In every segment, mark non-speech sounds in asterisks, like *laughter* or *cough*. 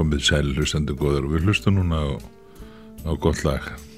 komið sæl hlustendu góður og við hlustum núna á, á gott lag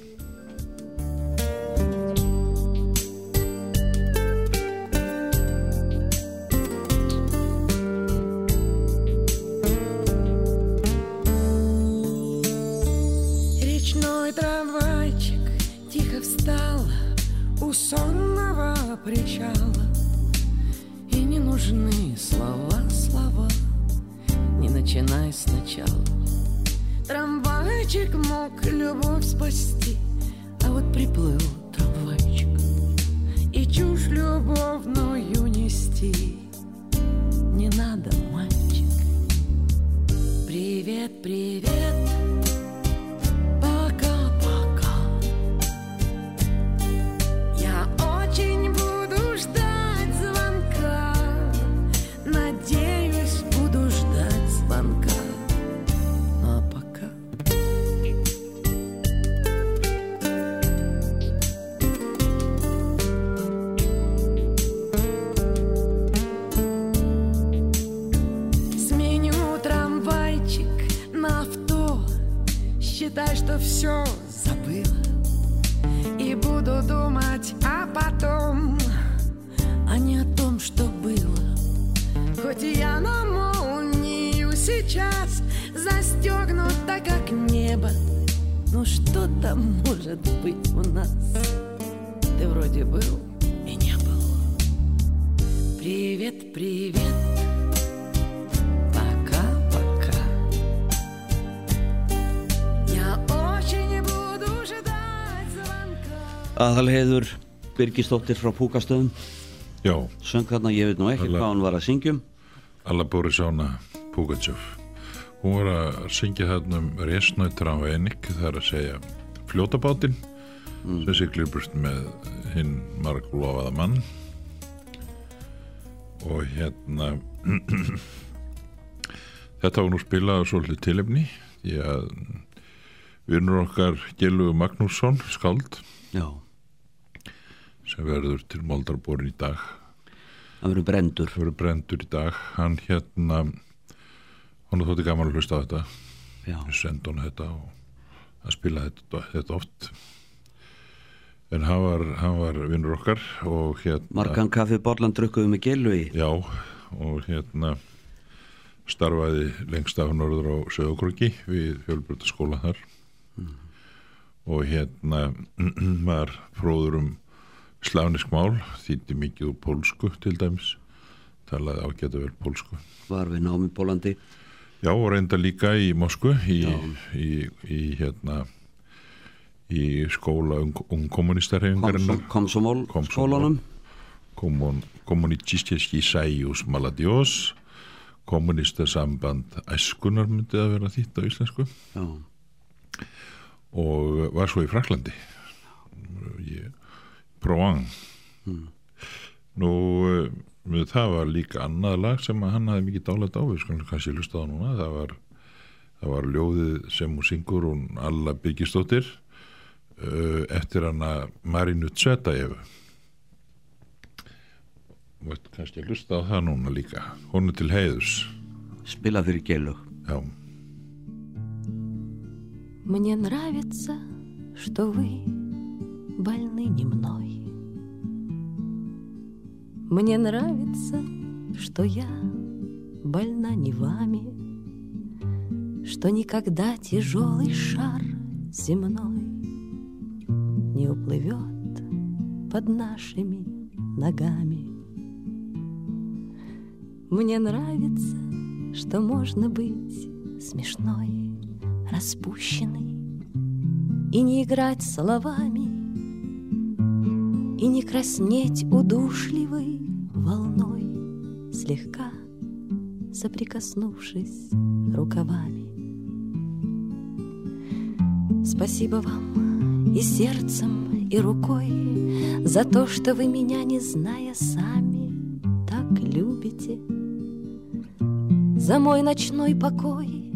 Aðalheiður Birgisdóttir frá Púkastöðum. Já, söng þarna, ég veit nú ekki Alla- hvað hún var að syngjum Alla Borisovna Pugachev hún var að syngja þarna um resnautra á enik það er að segja fljótabátinn sem siglir burt með hinn marglofaða mann. Og hérna *clears throat* þetta var nú spilað svolítið tilefni því að vinnur okkar Gilvu Magnússon skáld. Já, sem verður til Moldarborin í dag. Það verður brendur verður brendur í dag. Hann hérna hann þótti gaman að hlusta á þetta. Við sendum hann þetta og hann spilaði þetta, þetta oft. En hann var, hann var vinnur okkar og hérna margan kaffi borlan drukkuðu með gelu í já og hérna starfaði lengst af norður á Söðukröki við fjölbrutaskóla þar. Og hérna *clears throat* var fróður um slavnisk mál þýtti mikið úr pólsku til dæmis talaði ágæta vel pólsku. Var við námi Pólandi Já, og reynda líka í Moskvu í, í, í hérna í skóla ung, ungkommunistarhefingarinnar Komsomól Komsomol. skólanum. Kommun, Kommunistiski Sæjus Maladjós Kommunistasamband Æskunar myndi að vera þýtt á íslensku. Já, og var svo í Fraklandi í Provence nú eh, það var líka annað lag sem að hann hafði mikið dálætt á við skulum kannski lusta á núna það var, það var ljóðið sem hún syngur hún Alla Byggistóttir uh, eftir hana Marinu Tsvetajev og kannski að lusta á það núna líka hún er til heiðus spila fyrir gelu já, Мне нравится, что вы больны не мной. Мне нравится, что я больна не вами, что никогда тяжелый шар земной не уплывет под нашими ногами. Мне нравится, что можно быть смешной, распущенной и не играть словами, и не краснеть удушливой волной, слегка соприкоснувшись рукавами. Спасибо вам и сердцем, и рукой за то, что вы меня, не зная сами, так любите. За мой ночной покой,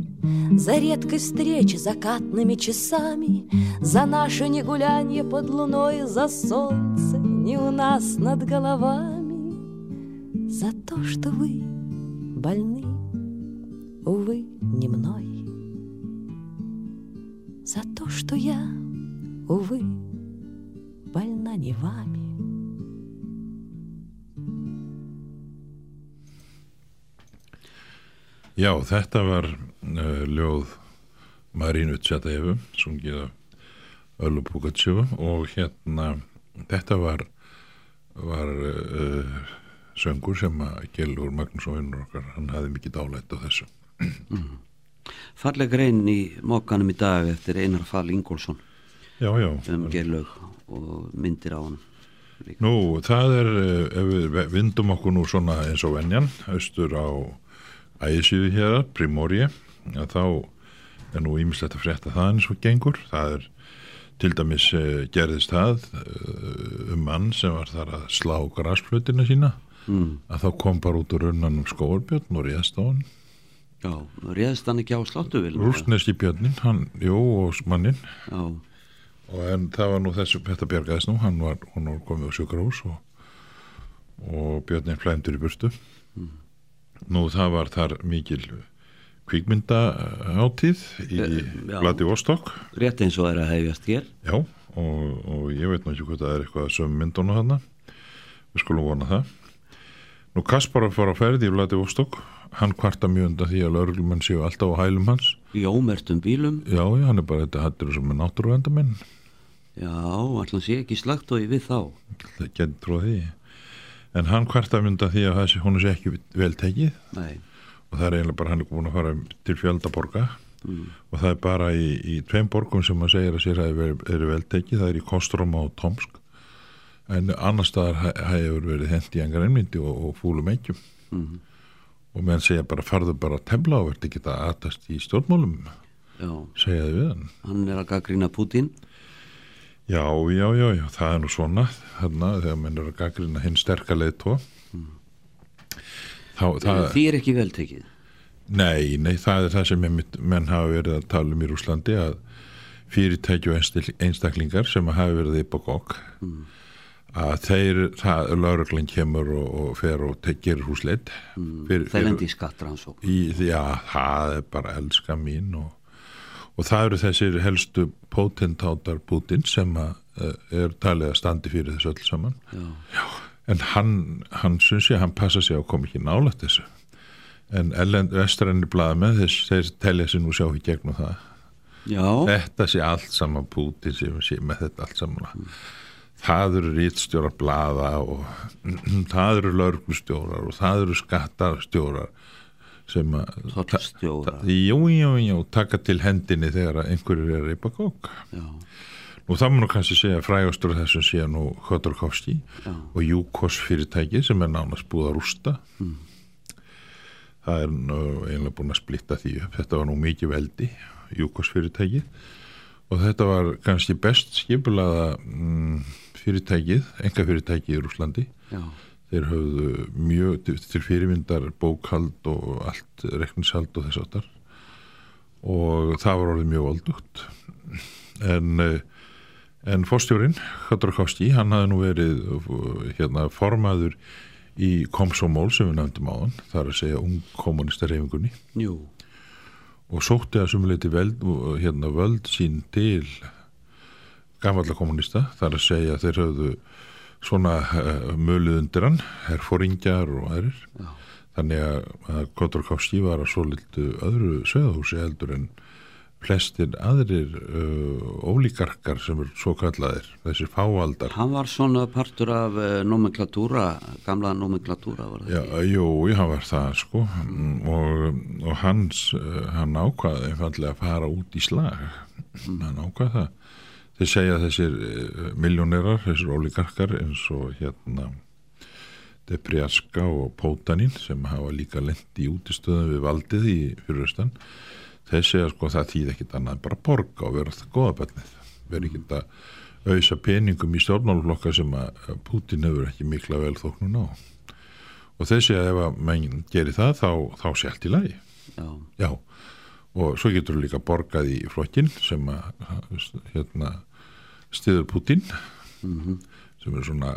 за редкой встречи закатными часами, за наше негулянье под луной, за солнце не у нас над головами, за то, что вы больны, увы, не мной. За то, что я, увы, больна не вами. Já, þetta var uh, ljóð Marínu Tjataefu, sungið af Öllu Pugatsjöfu og hérna, þetta var, var uh, söngur sem að Gjellur Magnús og vinnur okkar, hann hafði mikið dálætt á þessu. Falleg grein í mokkanum í dag eftir Einar Fall Ingólfsson Já, já. um gerlaug og myndir á hann líka. Nú, það er, uh, ef við vindum okkur nú svona eins og venjan, austur á ægisíðu hér, Primorje, að þá er nú ímislegt að frétta það eins og gengur. Það er til dæmis uh, gerðist það uh, um mann sem var þar að slá grasflutina sína, Mm. að þá kom bara út úr runnanum skóarbjörn og réðst á hann. Já, réðst hann ekki á sláttuvil Rústneski björnin, hann, jú, og mannin. Já, Og en það var nú þessu, þetta bjargaðist nú, hann var, hann var komið á sjúkrahús og, og björnin flæmdur í burtu. Nú það var þar mikil kvikmyndahátíð í Eh, já. Vladivostok, rétt eins og er að hefjast hér. Já, og, og ég veit ekki hvað það er eitthvað söm myndunum þarna, við skulum vona það. Nú Kasparov fór á ferði í Vladivostok, hann kvarta mjög undan því að lauruglumenn séu alltaf á hælum hans. í ómertum bílum. Já, hann er bara þetta hættur sem er náttúruvendamenn. Já, allan sé ekki slagt og við þá. Það getur því. En hann kvarta mynda því að hún er ekki vel tekið. Nei, og það er eiginlega bara hann er búin að fara til fjöldaborga og það er bara í, í tveim borgum sem maður segir að sér að eru vel tekið, það er í Kostroma og Tomsk. En annar staðar hefur verið hendi engar einmyndi og, og fúlum ekkjum Mhm. og meðan segja bara farðu bara að temla og verði ekki að atast í stjórnmálum já, segja þið við hann. Hann er að gaggrina Putin Já, já, já, já, það er nú svona þarna þegar menn er að gaggrina hinn sterkaleið tó þá, það, Því er ekki vel tekið? Nei, nei, það er það sem menn hafa verið að tala um í Rúslandi að fyrirtæki og einstaklingar sem hafa verið upp á gokk að þeir, það, lauruglan kemur og, og fer og tekir húsleit fyrir, Þeir lendi í skattrannsók í, já, það er bara elska mín og, og það eru þessir helstu potentátar Putin sem að, uh, er talið að standi fyrir þessu öll saman. Já, en hann, hann syns ég, hann passa sig að koma ekki nálægt þessu. En ellend vestræni blaða með þess þeir telja sig nú sjá í gegnum það. Já, þetta sé allt saman Putin sem sé með þetta allt saman. Það eru rítstjórar blaða *clears throat* og það eru lörglustjórar og það eru skattarstjórar sem að jú, jú, jú, taka til hendinni þegar að einhverjur er reypa kók. Já, Nú það nú kannski segja frægastur þessum sé nú Khodorkovski Já. og Júkos fyrirtæki sem er nánast búið að rústa. Það er einlega búin að splitta því upp. Þetta var nú mikið veldi, Júkos fyrirtæki og þetta var kannski best skipulaða mm, fyrirtækið, enga fyrirtæki í Rúslandi. já, Þeir höfðu mjög til, fyrirmyndar bókhald og allt reknishald og þess áttar og það var orðið mjög voldugt en eh, en fórstjórin Khodorkovski, hann hafði nú verið eh, hérna formaður í Komsomól sem við nefndum á hann það er að segja ung kommunista reyfingunni jú. Og sótti að sumuleiti hérna, völd sín til gamalla kommunista þar að segja þeir höfðu svona uh, möluð undir hann herfóringjar og aðrir. Já. þannig að, að Khodorkovski var að svo lildu öðru söðhúsi heldur en flestir aðrir uh, ólíkarkar sem er svo kallaðir þessi fáaldar. Hann var svona partur af uh, nomenklatúra, gamla nomenklatúra var það Já, jú, hann var það sko. Mm, og, og hans uh, hann ákvaði einfallega að fara út í slag. Hann ákvaði það. Þeir segja þessir uh, miljónerar, þessir ólíkarkar eins og hérna Debriaska og Pótanin sem hafa líka lendi í útistöðum við valdið í fyrirustan þeir segja sko það þýð ekkit annað bara borga og vera það góða bennið vera ekkit að auðsa peningum í stjórnmálflokka sem að Putin hefur ekki mikla vel þóknun á. Og þessi að ef að menn gerir það þá, þá sé allt í lagi. Já, já. Og svo getur þú líka borgað í flokkin sem að hérna stiður Putin sem er svona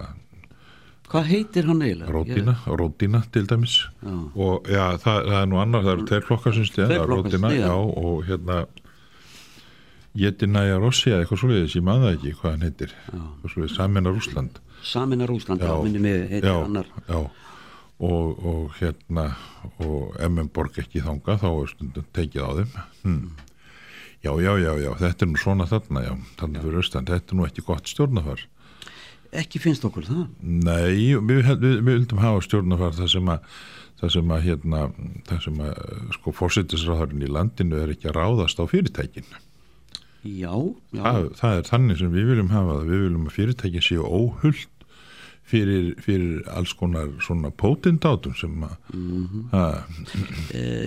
hvað heitir hann eiginlega? rótina, rótina til dæmis. Já. og já, það, það er nú annar, það eru tveir flokkar sem sem rótina, styðja. já, og hérna Jedinæja Rossi eða eitthvað svoleiðis, ég maður það ekki hvað hann heitir, Samina Rúsland Samina Rúsland, já, minni mig heitir annar. já. Og, og hérna og menn borg ekki þanga þá er stundum tekið á þeim. Hm. já, já, já, já, þetta er nú svona þarna, já, þannig fyrir austan. Þetta er nú ekki gott stjórnafar Ekki finnst okkur það? Nei, við, við, við vildum hafa stjórnafar það sem að það sem að hérna, það sem að sko fórsettisráðurinn í landinu er ekki að ráðast á fyrirtækinu Já, já. það, það er þannig sem við viljum hafa það við viljum að fyrirtækin séu óhullt fyrir, fyrir alls konar svona pótindátum sem að mm -hmm. uh,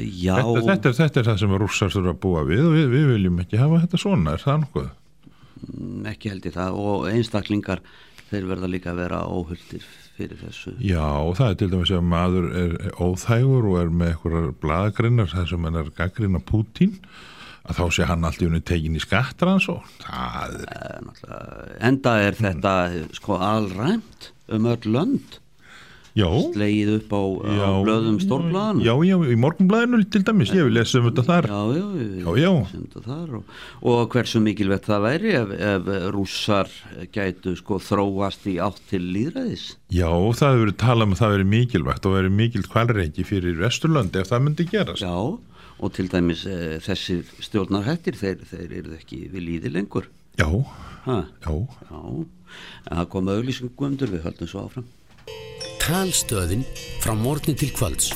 já þetta, þetta, er, þetta er það sem að rússar þurfa að búa við og við, við viljum ekki hafa þetta svona er það nokkuð? Mm, ekki held ég það og einstaklingar þeir verða líka að vera óhulltir fyrir þessu. Já, það er til dæmis að maður er óþægur og er með einhverjar bladagrinnar það sem hann er gaggrinn á Pútín að þá sé hann alltaf unni tekin í skattrans og það er enda er þetta sko alræmt um öll lönd já, slegið upp á, á blöðum stórblaðan já, já, í morgunblæðinu til dæmis. Ég vil lesa um þetta þar. Já, já, já, já. Þar, og, og hversu mikilvægt það væri ef, ef rússar gætu sko þróast í átt til líðræðis já, það hefur verið talað um að það veri mikilvægt og veri mikilt kvalreiki fyrir Vesturlandi ef það myndi gerast. Já og til dæmis e, þessir stjórnarhættir þeir, þeir eru ekki við líði lengur. Já, ha? já. já. En það kom auðlýsingum undur við höldum svo áfram Talstöðin frá morgni til kvölds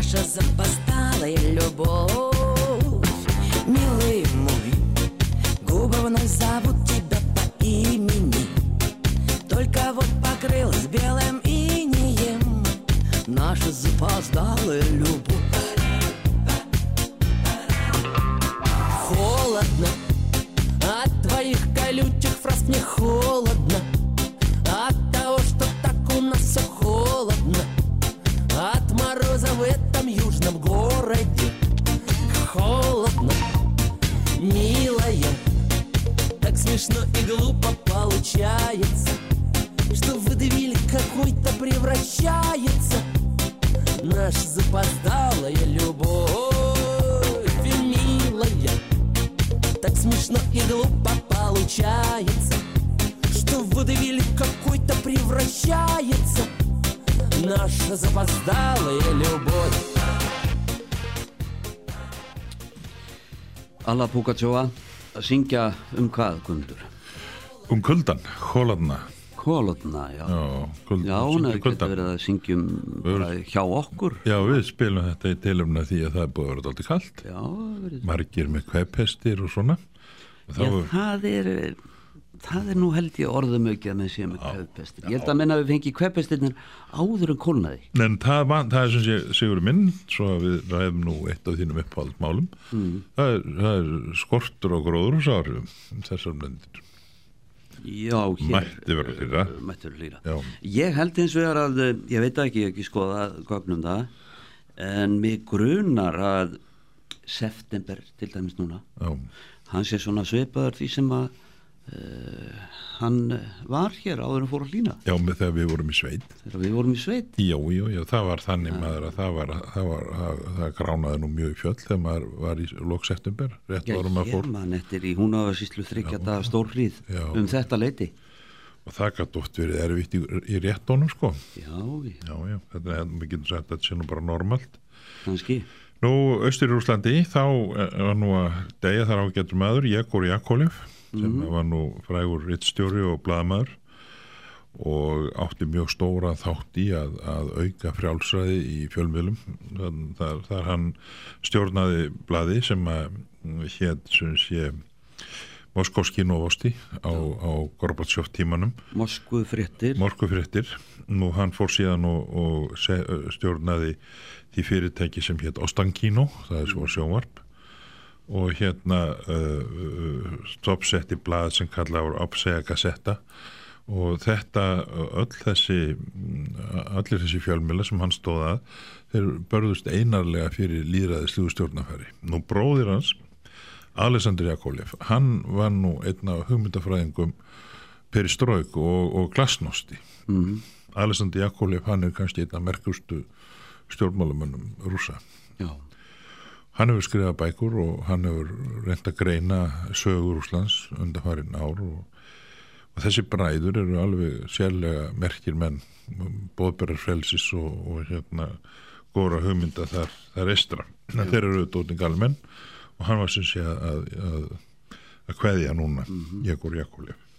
Наша запоздалая любовь. Милый мой Губы вновь зовут тебя по имени. Только вот покрылась белым инеем. Наша запоздалая любовь. Холодно. От твоих колючих фраз мне холодно какой-то превращается Наша запоздалая любовь. Милая Так смешно и глупо получается Что выдавили какой-то превращается Наша запоздалая любовь. Alla Pugatsjóa að syngja um hvað um kuldan, hóladna Kólotna, já já, Já, hún kuldann. getið verið að syngjum hjá okkur já, við spilum þetta í tilumna því að það er búið að vera alltaf kallt Já, verið margir með kveipestir og svona og Já, það er það er nú held ég orðum aukið að með séu með kvefpestir. Ég held að menna að við fengi kvefpestirnir áður en kólnaði. En það, var, það er sem sé Sigur minn, svo að við ræðum nú eitt af þínum uppáhaldmálum mm. það, er, það er skortur og gróðursárum þessar blendir Já, hér. Mætti vera hlýra. Mætti vera hlýra. Já. Ég held eins vegar að, eh, ég veit ekki, ekki skoða gögnum það, en mig grunar að september til dæmis núna, Já, hann sé svona svipaður því sem að uh, hann var hér áður en fór að hlýna já með þegar við vorum í sveit þegar við vorum í sveit. Já, já, já, það var þannig maður að það var, það var, það, það gránaði nú mjög í fjöll þegar maður var í lokseptember, rétt Já, ég man eftir í húnáðarsýslu þryggjata stórhrýð Já. um þetta leiti. og það gæti oft verið erfitt í, í réttónum sko. Já, ég- Já, já, þetta er, við getum sagt að þetta sé nú bara normalt. kannski. Nú, austur í Rúslandi, þá eh, var nú að degja þar ágættur maður, Jekor Jakolev, sem var nú frægur rittstjóri og blaðmaður og átti mjög stóra þátt í að, að auka frjálsræði í fjölmiðlum. Þar, þar, hann stjórnaði blaði sem að sem sé Moskovski Novosti á, á Gorbatsjóf tímanum Moskvu fréttir. Morgufréttir nú hann fór síðan og, og stjórnaði því fyrirtæki sem hétt Ostankino, það er svo sjónvarp og hérna uh, uh, stoppsetti blað sem kallaður Opsega Gazetta og þetta, öll þessi allir þessi fjölmjöla sem hann stóð að þeir börðust einarlega fyrir líðræðisluðu stjórnafæri nú bróðir hans Alessandr Jakovlev, hann var nú einn af hugmyndafræðingum Peristroik og, og Glasnosti. Mm. Alessandr Jakovlev hann er kannski einn af merkustu stjórnmálamönnum rúsa Já, hann hefur skrifað bækur og hann hefur reynd að greina sögur Rúslands undanfarin ár og, og þessi bræður eru alveg sérlega merkir menn bóðberðar frelsis og, og hérna góra hugmynda þar, þar estra en þeir eru dótning galmenn og hann var sem sé að að, að, að kveðja núna mm -hmm. Jekur Jakovlev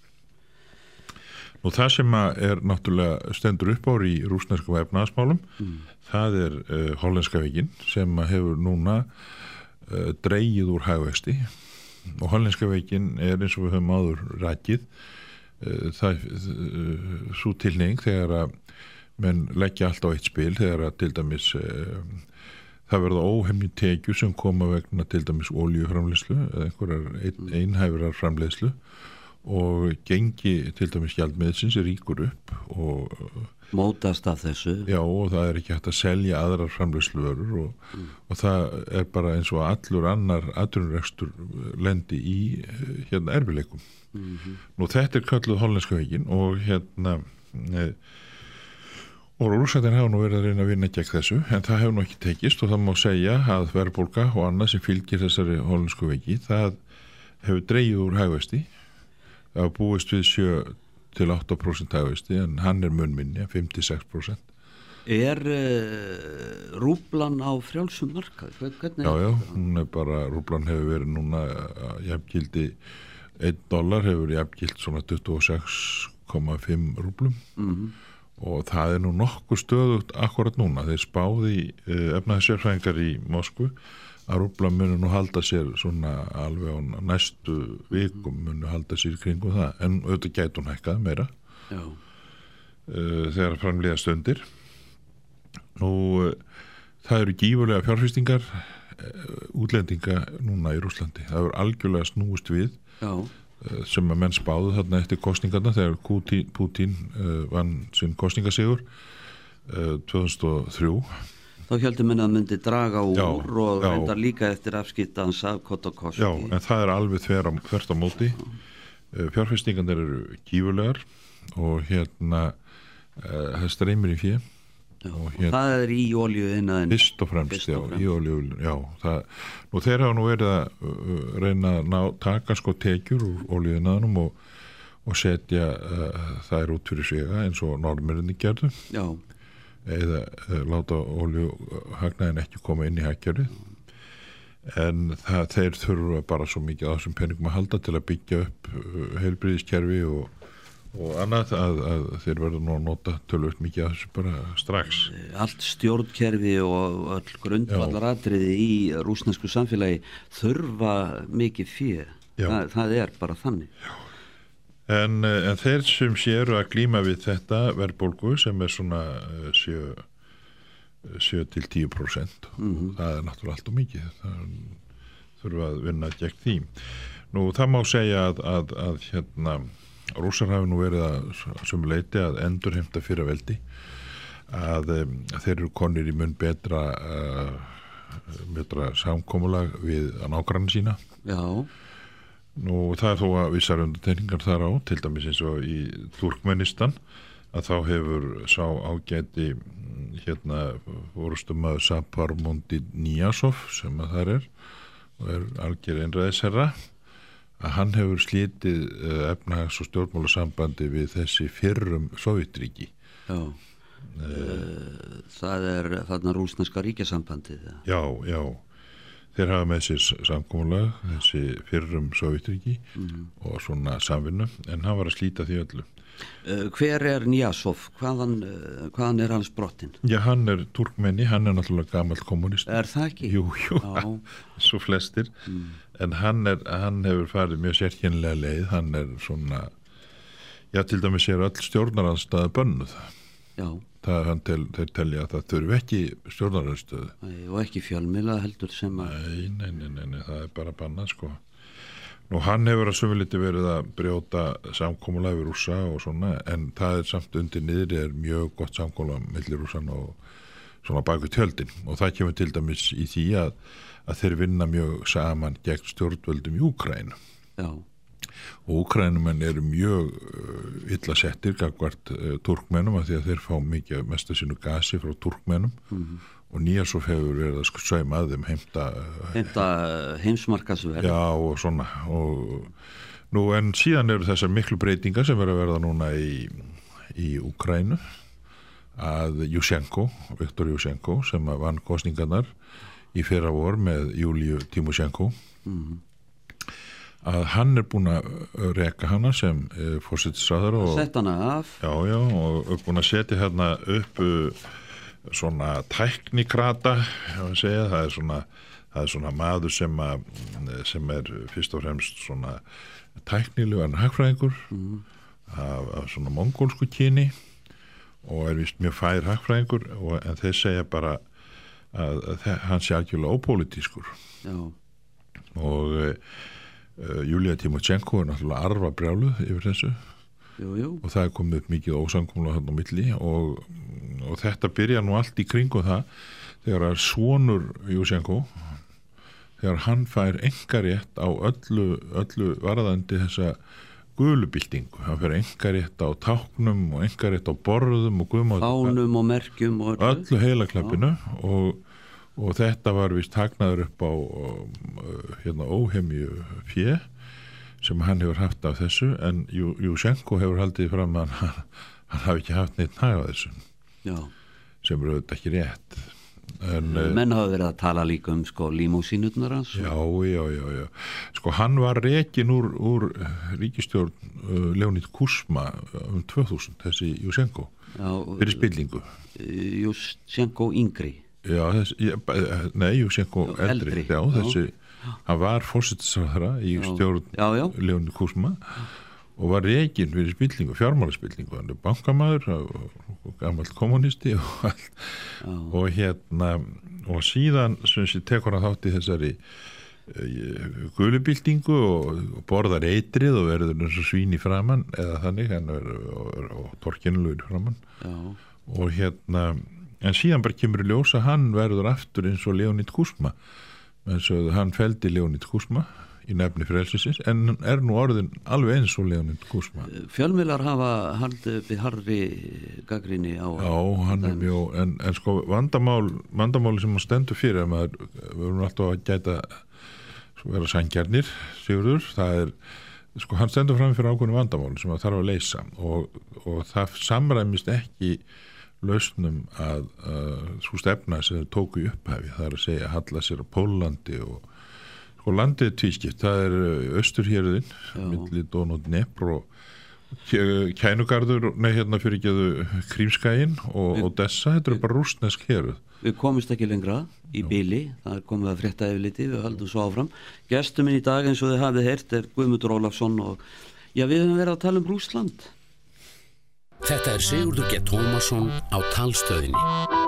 Nú það sem er náttúrulega stendur upp ári í rúsnesku efnaðasmálum það er uh, hollenska veginn sem hefur núna uh, dreigið úr hægvexti og hollenska veginn er eins og við höfum áður rækið uh, það uh, svo tilneying þegar að menn leggja allt á eitt spil þegar að til dæmis það verða óhemni tekjur sem koma vegna til dæmis oljuframleyslu eða einhverjar ein, einhæfurar framleyslu og gengi til dæmis gjaldmiðsins ríkur upp og mótast af þessu. Já og það er ekki hægt að selja aðrar framleysluverur og, og það er bara eins og allur annar aðrunrekstur lendi í eh, hérna erfileikum. Nú þetta er kalluð hollenska veginn og hérna e, og rúsættin hafa nú verið að reyna að vinna gegn þessu en það hefur nú ekki tekist og það má segja að verðbólka og annað sem fylgir þessari hollensku vegi það hefur dreigið úr hægvesti hafa búist við 7 til 8% hægvesti en hann er mun minni 5-6% Er uh, rúblan á frjálsum markað? Já, já, hún er bara, rúblan hefur verið núna jafngildi 1 dólar hefur jafngild svona 26,5 rúblum Mhm. og það er nú nokkuð stöðugt akkurat núna, þeir spáði uh, efnaði sérfræðingar í Moskvu að rúblan munu nú halda sér svona alveg á næstu vikum munu halda sér kringum það. En auðvitað gæti hún hækkað meira. Já, uh, þegar framlega stundir. Nú uh, það eru gífurlega fjárfestingar uh, útlendinga núna í Rúslandi það eru algjörlega snúist við já, sem að menn spáðu þarna eftir kostningarna þegar Putin, Putin vann sinn kostningasígur uh, 2003 þá heldum minna að myndi draga úr Já, og já. reyndar líka eftir afskiptans af Kotokoski Já, en það er alveg þver á, móti. Uh, fjárfestingarnir eru gífurlegar og hérna uh, það streymir í fjö Já, og og hérna- það er í innan Fyrst og fremst, Fyrst og já, fremst. í olíu, já, það, nú þeir hafa nú verið að uh, reyna að ná, taka sko tekjur úr olíunaðanum og, og setja uh, þær út fyrir svega eins og norðmyrinni gerðu. Já, eða láta olíu hagnaðin ekki koma inn í haggjörði en það, þeir þurfa bara svo mikið á þessum peningum að halda til að byggja upp uh, heilbriðiskerfi og, og annað að, að þeir verður nú að nota tölvöld mikið að þessu bara strax. Allt stjórnkerfi og öll grundvallaratriði í rúsnesku samfélagi þurfa mikið fjö Já. Þa, það er bara þannig En, eh, en þeir sem séu að glíma við þetta verðbólgu sem er svona eh, 7, 7 til 10% Mhm. það er náttúrulega allt og mikið. Það þurfa að vinna gegn því. Nú það má segja að, að, að hérna rússar hafi nú verið að sem leiti að endur heimta fyrir veldi að, að þeir eru konir í mun betra uh, betra samkomulag við nágrann sína. Já, Nú það er þó að vissar undartekningar þar á, til dæmis eins og í Turkmenistan, að þá hefur sá ágæti mm, hérna vorustum að Sapar Mundi Níasov sem að það er og er algjör einræðisherra að hann hefur slítið uh, efnahags- og stjórnmálasambandi við þessi fyrrum Sovjetríki. já uh, Það er þarna rúsneska ríkjasambandið já. Já, já, þeir hafa með sér samkómulag, þessi fyrrum Sovjetríki og svona samvinnu, en hann var að slíta því öllu. Uh, hver er Njásov? Hvaðan, uh, hvaðan er hans brottin? Já, hann er turkmenni, hann er náttúrulega gammal kommunist. Er það ekki? Jú, jú, *laughs* svo flestir. En hann, er, hann hefur farið mjög sérkynlega leið, hann er svona, já, til dæmis er öll stjórnaranstæða bönnuð. Já, Það til, þeir telja að það þurfi ekki stjórnarandstöðu. Æ, og ekki fjölmila heldur sem að Nei, nei, nei, nei, nei, það er bara bannað sko. Nú hann hefur að sömuliti verið að brjóta samkómulega við rússa og svona en það er samt undir niðri er mjög gott samkómulega millir rússan og svona baku tjöldin og það kemur til dæmis í því að, að þeir vinna mjög saman gegn stjórnvöldum í Úkrænu Já, og Úkrænumenn eru mjög uh, illa settir gagvart uh, turkmennum af því að þeir fá mikið mest að sínu gasi frá turkmennum og Nýjasof hefur verið að sauma að þeim heimta uh, þetta heimsmarkasverð Já og svona og nú en síðan eru þessar miklu breytingar sem eru að verða núna í, í Ukrænu að Jushenko, Viktor Jushenko sem að vann kostningarnar í fyrra vor með Júliu Timoshenko að hann er búin að reka hana sem uh, fórsettisræður og Sett hana af. Já, já, og er búin að setja hérna upp uh, svona tæknikrata, að segja, það er svona, það er svona maður sem, að, sem er fyrst og fremst svona tæknilegan hagfræðingur af, af svona mongólsku kyni og er vist mjög fær hagfræðingur og, en þeir segja bara að, að þe- hann sé algjörlega ópolítískur og uh, Júlia Timoshenko er náttúrulega arfa brjáluð yfir þessu. Jú, jú. Og það er komið upp mikið ósamkomlega hann á milli og, og þetta byrja nú allt í kringu það þegar að svonur Júsenko þegar hann fær engarétt á öllu, öllu varðandi þessa gulubildingu hann fær engarétt á táknum og engarétt á borðum og guðmátt Fánum og merkjum og öllu. Heilaklappinu og, og þetta var vist hagnaður upp á hérna, óhemju fjö sem hann hefur haft af þessu. En Jú- Júsenko hefur haldið fram að hann, hann hafi ekki haft neitt næg á þessu. Já, sem er auðvitað ekki rétt. En eh, menn hafa verið að tala líka um sko límúsínutnar hans. Já, já, já, já. Sko hann var rekin úr, úr ríkistjórn uh, Leonid Kusma um 2000 þessi Júsenko fyrir spillingu. Jusjenko yngri Já, þessi, ég, ba- nei, Júsenko Já, eldri, eldri, já, já. þessi hann var fórsettisræðara í stjórn Já, já, Leonid Kusma og var reygin fyrir spillingu, fjármálaspillingu. Hann er bankamæður og, gammal kommunisti og *laughs* allt. Já, og hérna og síðan sem sé tekur hann þátt í þessari gulubildingu og, borðar eitrið og verður eins og svín í framann eða þannig hann er og, og, og torkinulegur framann já, og hérna en síðan bara kemur í ljós að hann verður aftur eins og Leonid Kusma eins og hann feldi Leonid Kusma í nefni frelsisins en er nú orðin alveg eins og Leonid Kusma Fjölmiðlar hafa haldið harri gaggrinni á Já, hann er mjög, en, en sko vandamál, vandamáli sem hann stendur fyrir að maður, við erum alltaf að gæta svo vera sangjarnir, sigurður, það er, sko hann stendur fram fyrir ákveðinu vandamáli sem það þarf að leysa og, og það samræmist ekki lausnum að, að svo stefna sem þau tóku í upphæfi, það er að segja halla sér á Pólandi og sko landið er tvískipt, það er austurhjörðin, milli Dón og Dnepr og kænugarður, nei hérna fyrir geðu Krímskæin og Odessa, þetta eru bara rústnesk heruð. Við komumst ekki lengra í bíli, það er komið að frétta yfirliti, við höldum svo áfram. Gestur minn í dag eins og þið hafið heyrt er Guðmundur Ólafsson og já við höfum verið að tala um Rúsland. Þetta er Sigurður G. Tómasson á talstöðinni.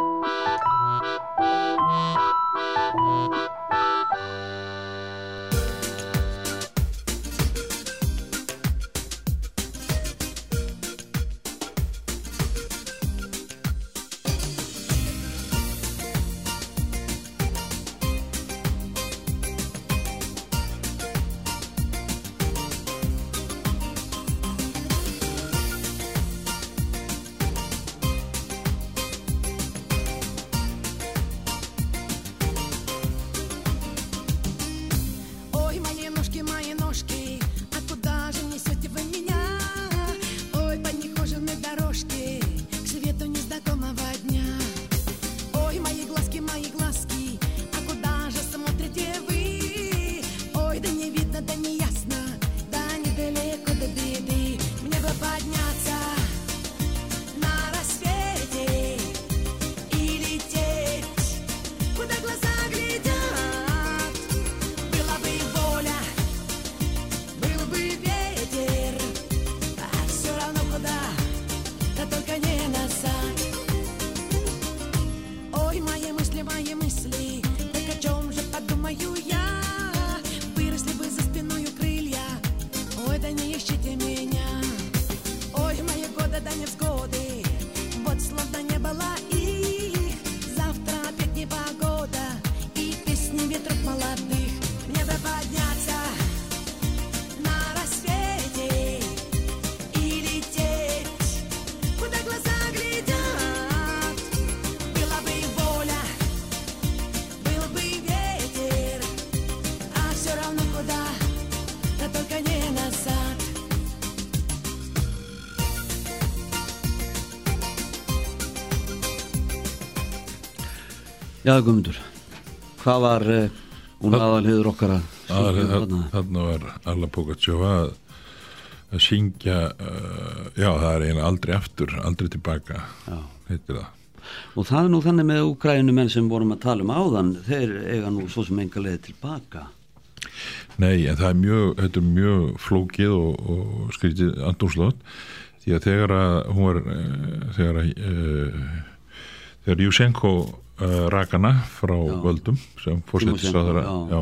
Já, Guðmundur, hvað var uh, hún aðalhiður okkar að syngja þarna? Þarna var Alla Pogacjófa að, að syngja uh, já það er eiginlega aldrei aftur aldrei tilbaka Já. heitir það Og það er nú þannig með úkrænumenn sem vorum að tala um áðan, þeir eiga nú svo sem enga leið tilbaka. Nei, en það er mjög, þetta er mjög flókið og, og skrítið andúrslótt því að þegar að hún var uh, þegar að uh, þegar Jusenko uh, rakana frá Já. völdum sem Timosjenko, já. já,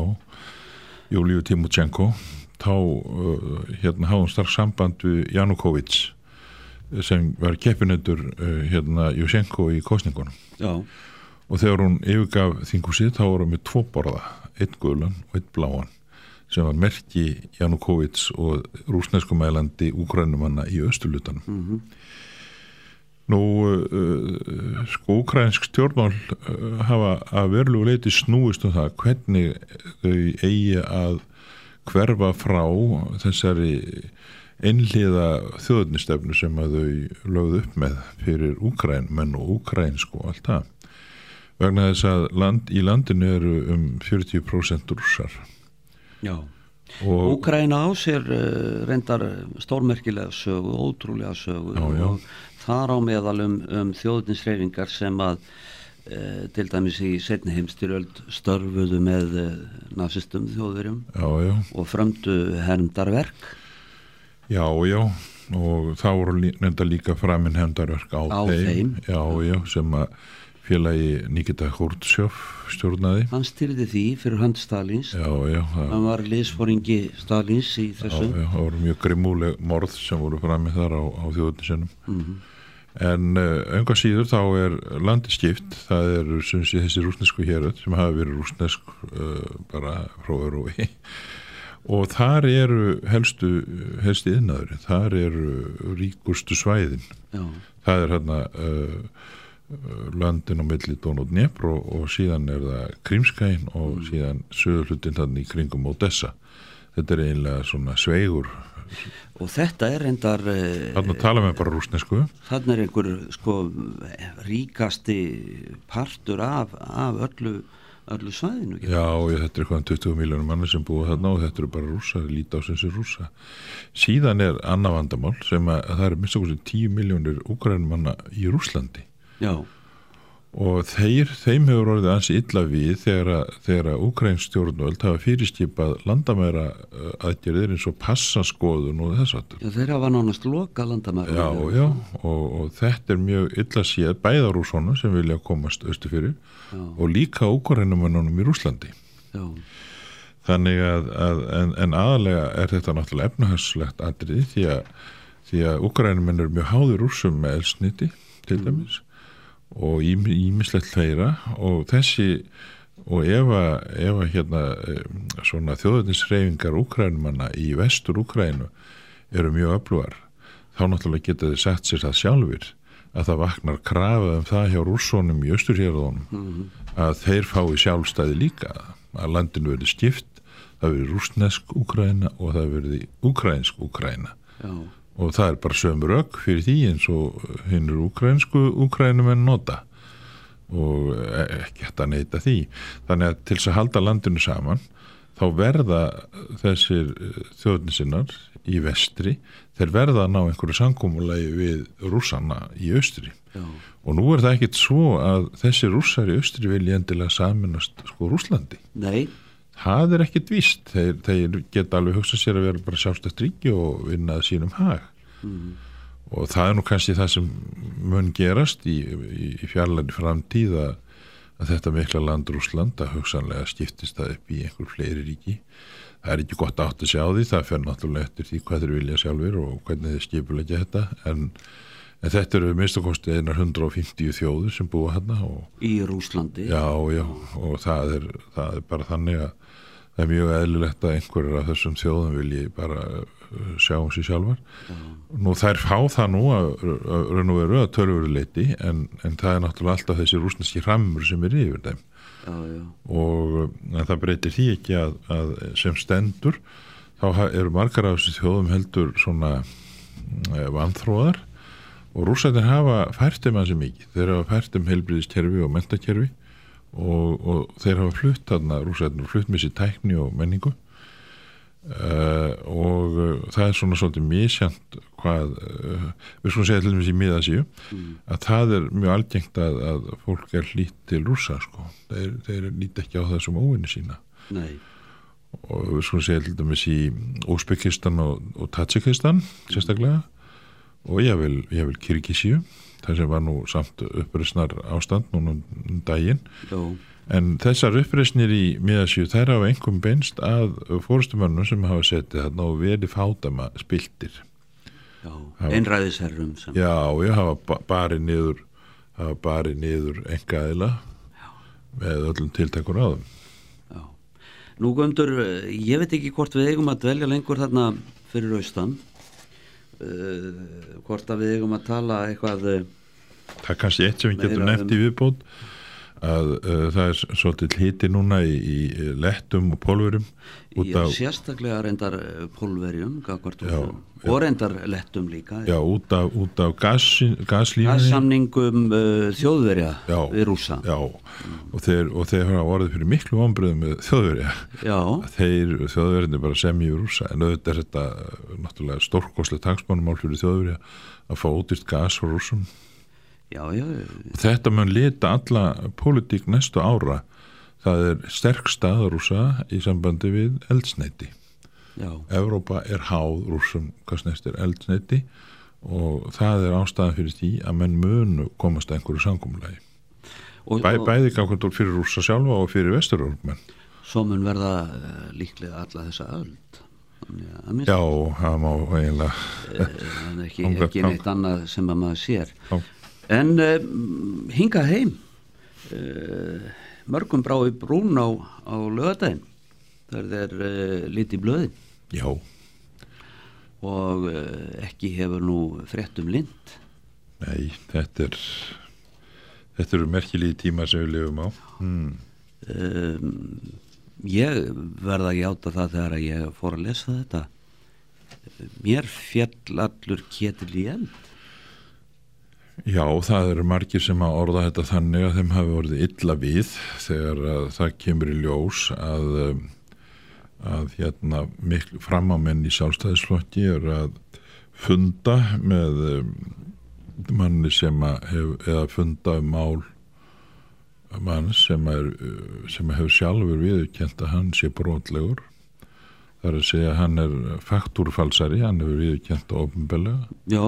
Júlíu Timotjenko þá uh, hérna hafði hún starf samband við Janukovic sem var keppinendur uh, hérna Jusenko í kostningunum Já, og þegar hún yfirgaf þingúsið þá voru með tvo borða, einn guðlan og einn bláan sem var merki Janukovic og rúsnesku mælandi úgrænumanna í östulutanum. Nú, uh, sko, úgrænsk stjórnmál uh, hafa að verulegu leiti snúist um það hvernig þau eigi að hverfa frá þessari einliða þjóðnistefnu sem að þau lögðu upp með fyrir úgrænmenn og úgrænsk og allt það vegna þess að land, í landinu eru um 40% rússar já. Úkræna á sér uh, reyndar stórmerkilega sögu, ótrúlega sögu. Já, já. og þar á meðal um, um þjóðninsreifingar sem að uh, til dæmis í setni heimstyröld störfuðu með uh, nazistum þjóðverjum já, og frömdu hermdarverk. Já, já. Og þá voru lí- reynda líka framinn hendarverk á, Á þeim. já, já, sem að félagi Nikita Khrushchev stjórnaði. Hann styrði því fyrir hönd Stalins. Já, já, hann var liðsforingi Stalins í já, þessu. já, það voru mjög grimúleg morð sem voru framinn þar á, á þjóðnisinum Mhm. en uh, önga síður þá er landi skipt. Það eru sé þessi rúsnesku héröð sem hafa verið rúsnesk uh, bara frá öruvi og þar eru helstu helsti innæður, þar eru ríkustu svæðin. Já, það er hérna uh, landin á milli og Dnepr og, og síðan er það Krímskæin og síðan söðurhlutin þannig í kringum Odessa. Þetta er eiginlega svona sveigur. Og þetta er reyndar uh, þarna tala með bara rúsnesku þannig er einhver sko ríkasti partur af, af öllu, öllu svæðinu ekki? Já, ég, þetta er eitthvað 20 miljónum manni sem búa þarna og þetta eru bara rúsa, líta á sem sé rúsa. Síðan er annað vandamál sem að, að það er minnst okkur sem 10 miljónir úgrænum manna í Rúslandi já, og þeir, þeim hefur orðið ansi illa við þegar að, þegar að úgrænsk stjórnvöld hafa fyrirskipað landamæra uh, aðgerðir eins og passaskoðun og þess aftur. já þeir hafa nánast loka landamæri Já, já, og, og þetta er mjög illa séð bæða rúsónum sem vilja komast austu fyrir Já. og líka úgrænumannunum í Rúslandi. já, Þannig að, að en, en aðalega er þetta náttúrulega efnahagslegt atriði því að, því að Ukraínuminn eru mjög háður rússum með elsniti til dæmis og ímislegt hleyra og þessi og ef að, hérna em, svona þjóðuninsreifingar Ukrænumanna í vestur Ukrænu eru mjög öflugar. Þá náttúrulega geta þið sett sér það sjálfur að það vaknar krafað um það hjá rússónum í austurhjörðunum að þeir fái sjálfstæði líka að landinu verði skipt það verði rúsnesk Úkraina og það verði ukrainsk Úkraina já, og það er bara sömu rauk fyrir því eins og hinn er ukrainsku Úkrainumenn nota. Og e- ekki hægt að neyta því. Þannig að til þess að halda landinu saman þá verða þessir þjóðnisinnar í vestri þeir verða að ná einhverju samkómulagi við rússana í austri. Já, og nú er það ekkit svo að þessi rússar í austri vilja endilega saminast sko Rússlandi. Nei það er ekkit víst. Þeir, þeir geta alveg hugsað sér að vera bara sjálfstætt ríki og vinna að sínum hag. Og það er nú kannski það sem mun gerast í, í, í fjarlæri framtíð að, að þetta mikla land Rúsland að hugsanlega skiptist það upp í einhver fleiri ríki. Það er ekki gott átt að sjá því. Það fer náttúrulega eftir því hvað þeir vilja sjálfur og hvernig þeir skipulegja þetta. En, en þetta eru minnstakosti einar 150 þjóður sem búa hérna og í Rúslandi Já, já, og það er, það er bara þannig að það er mjög eðlilegt að einhverjir af þessum þjóðum vilji bara uh, sjá um sér sjálfar. Nú þær fá það nú að raun og veru að tölvöru leiti en, en það er náttúrulega alltaf þessi rúsneski hrammur sem er yfir þeim. Já, já, og en það breytir því ekki að, að sem stendur þá eru margar af þessu þjóðum heldur svona e, vanþróðar og rússættir hafa fært um hansi mikið, þeir hafa fært um heilbriðiskerfi og mentakerfi og, og þeir hafa flutt þarna rússættir flutt með sér tækni og menningu. Uh, og uh, það er svona svolítið misjant hvað uh, við skulum segja til dæmis í miðasíu að það er mjög algengt að, að fólk er lít til rússa sko. þeir, þeir lít ekki á það sem óvinni sína. Nei, og við skulum segja til dæmis í Úsbekistan og, og Tatsikistan sérstaklega og ég vil, vil Kirgisíu það sem var nú samt uppreisnar ástand núna um daginn já, En þessar uppreisnir í miðasjú þær hafa einhverjum beinst að fórstumönnum sem hafa setið þarna og verið fátama spiltir. já, einræðisherrum Já, ég hafa ba- barið niður, hafa barið niður engaðila með öllum tiltekur á þeim. já. Nú Guðmundur, eh, ég veit ekki hvort við eigum að dvelja lengur þarna fyrir austan hvort að við eigum að tala eitthvað uh, Það er kannski eitt sem við getum nefnt í viðbót að uh, það er svolítið hiti núna í, í lettum og pólverum já, af, sérstaklega reyndar eh, pólverjum Já, og reyndar lettum líka já, út af, út af gas, gaslífinni. Gassamningum uh, þjóðverja Já. við rúsa Já, og þeir, og þeir hafa orðið fyrir miklu vonbröðum með þjóðverja. Þeir þjóðverðinni bara semja í rúsa en auðvitað er þetta náttúrulega stórkoslega taksmannumál fyrir þjóðverja að fá útýrt gas frá rúsum já, já, og þetta mun lita alla pólitík næstu ára. Það er sterk staða rúsa í sambandi við eldsneiti já, Evrópa er háð rúsum hvað snestir eldsneiti og það er ástæðan fyrir því að menn munu komast að einhverju sangumlagi og, Bæ, bæði gangvært fyrir rúsa sjálfa og fyrir vestururmenn svo mun verða uh, líklega alla þessa öld. Já, það má eiginlega það er ekki, *laughs* ekki neitt annað sem að maður sér. Já. En uh, hinga heim uh, mörgum brá í brún á, á lögadaginn þegar þeir uh, liti blöðin Já, og uh, ekki hefur nú fréttum lind. Nei, þetta er þetta eru merkilegi tíma sem við lifum á. Hmm. um, ég verða að játa það þegar ég fór að lesa þetta. Mér fjall allur ketil í eld Já, það eru margir sem að orða þetta þannig að þeim hafi orðið illa við þegar að það kemur í ljós að, um, að hérna framámenn í sjálfstæðisflokki eru að funda með um, manni sem að hef, eða funda um mál mann sem, er, sem hefur sjálfur viðurkent að hann sé brotlegur Það er að segja að hann er faktúrfalsari, hann hefur viðurkent ofnbellega já,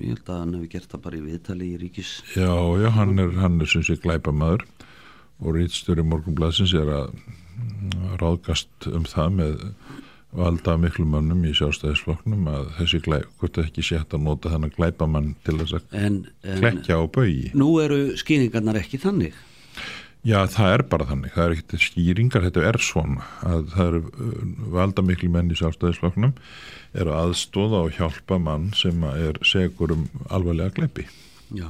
ég held að hann hefur gert það bara í viðtali í ríkis Já, já, hann er, hann er sem sé glæpamaður og rítstjóri morgunblæsins er að ráðgast um það með valda miklu mönnum í sjálfstæðisflokknum að þessi glæp, hvort ekki sé hægt að nota þennan glæpamann til þess að klekja á baugi. nú eru skýringarnar ekki þannig Já, það er bara þannig, það er ekkert skýringar, þetta er svona að það eru uh, valda miklu menn í sjálfstæðisflokknum er að aðstóða og hjálpa mann sem er segur um alvarlega glæpi. já,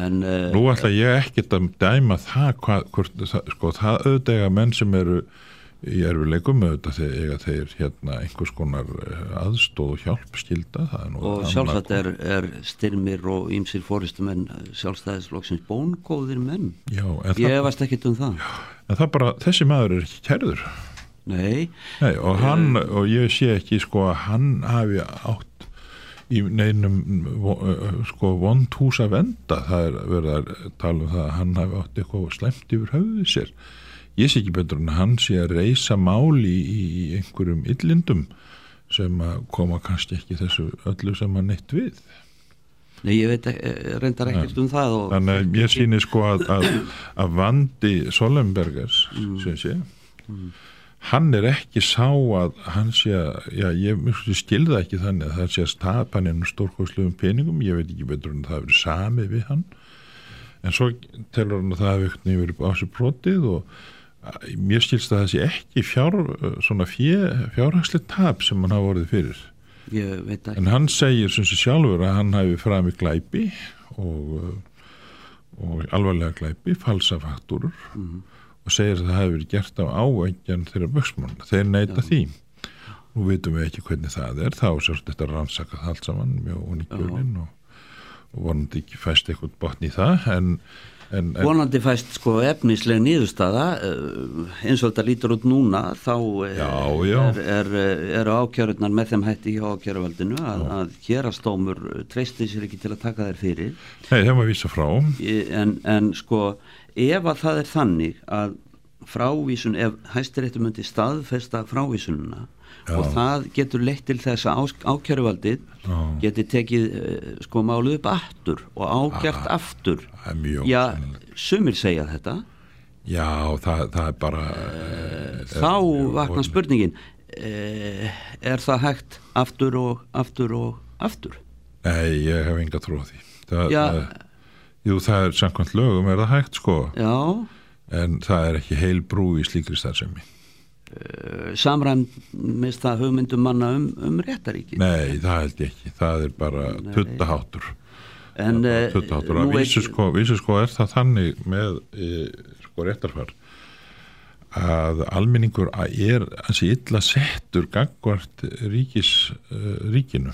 en uh, Nú ætla ég ekkert að dæma það, hvað, hvort, það, sko, það auðvitað menn sem eru í erfileikum auðvitað þegar þeir hérna einhvers konar eh, aðstóð og hjálp skilda er og sjálfsagt er, er styrmir og ýmsir fóristumenn sjálfstæðisflokksins bóngóðir menn. Já, ég efast ekkit um það. En það bara, þessi maður er ekki kærður. Nei, Nei, og hann, og ég sé ekki sko að hann hafi átt í neinum eh, sko vond hús að venda. Það er verið að tala um það að hann hafi átt eitthvað slemt yfir höfðið sér ég sé ekki betur en hann sé að reysa máli í, í einhverjum illindum sem að koma kannski ekki þessu öllu sem að neitt við. Nei, ég veit e- reyndar ekkert um það og þannig að mér sýnir sko að, að, að vandi Solenbergers sem sé hann er ekki sá að hann sé að, já ég skilða ekki þannig að það sé að stapa hann ennum stórkoslegum peningum, ég veit ekki betur en að það hefur samið við hann. En svo telur hann að það hefur verið á sér brotið og mér skilst að það sé ekki fjár, svona fjö, fjárhagslega tap sem hann hafa vorið fyrir. En hann segir sem sé sjálfur að hann hafi frami glæpi og, og alvarlega glæpi, falsa faktúrur og segir að það hefur verið gert á áengjan þeirra buksmann þeir neyta því. Nú vitum við ekki hvernig það er. Þá sérst þetta rannsakað allt saman mjög uníkjörnin og, og vonandi ekki fæst eitthvað botn í það. En, en, en vonandi fæst sko efnisleg nýðustada eins og þetta lítur út núna þá eh, Já, já. er, er, eru ákjörurnar með þeim hætti hjá ákjöruvaldinu að, að hérastómur treysti sér ekki til að taka þær fyrir. Nei, þeim að vísa frá. En, en sko ef að það er þannig að frávísun, ef hæstiréttu myndi staðfesta frávísununa Já. og það getur leitt til þess að ákjöruvaldið geti tekið eh, sko málið upp aftur og ákjört aftur. er mjög já, sumir segja þetta. Já, það, það er bara eh, þá mjög vakna spurningin eh, er það hægt aftur og aftur og aftur? Nei, ég hef enga trú á því. Það, Já. það, jú, það er samkvæmt lögum er það hægt sko. Já, en það er ekki heil brú í slíkri starfsemi samræmist það hugmyndum manna um, um réttaríki nei, það held ég ekki, það er bara tuttaháttur en eh, tuttaháttur, nú að vísu sko, vísu sko er það þannig með e, sko réttarfar að almenningur að er ansi illa settur gangvart ríkis ríkinu.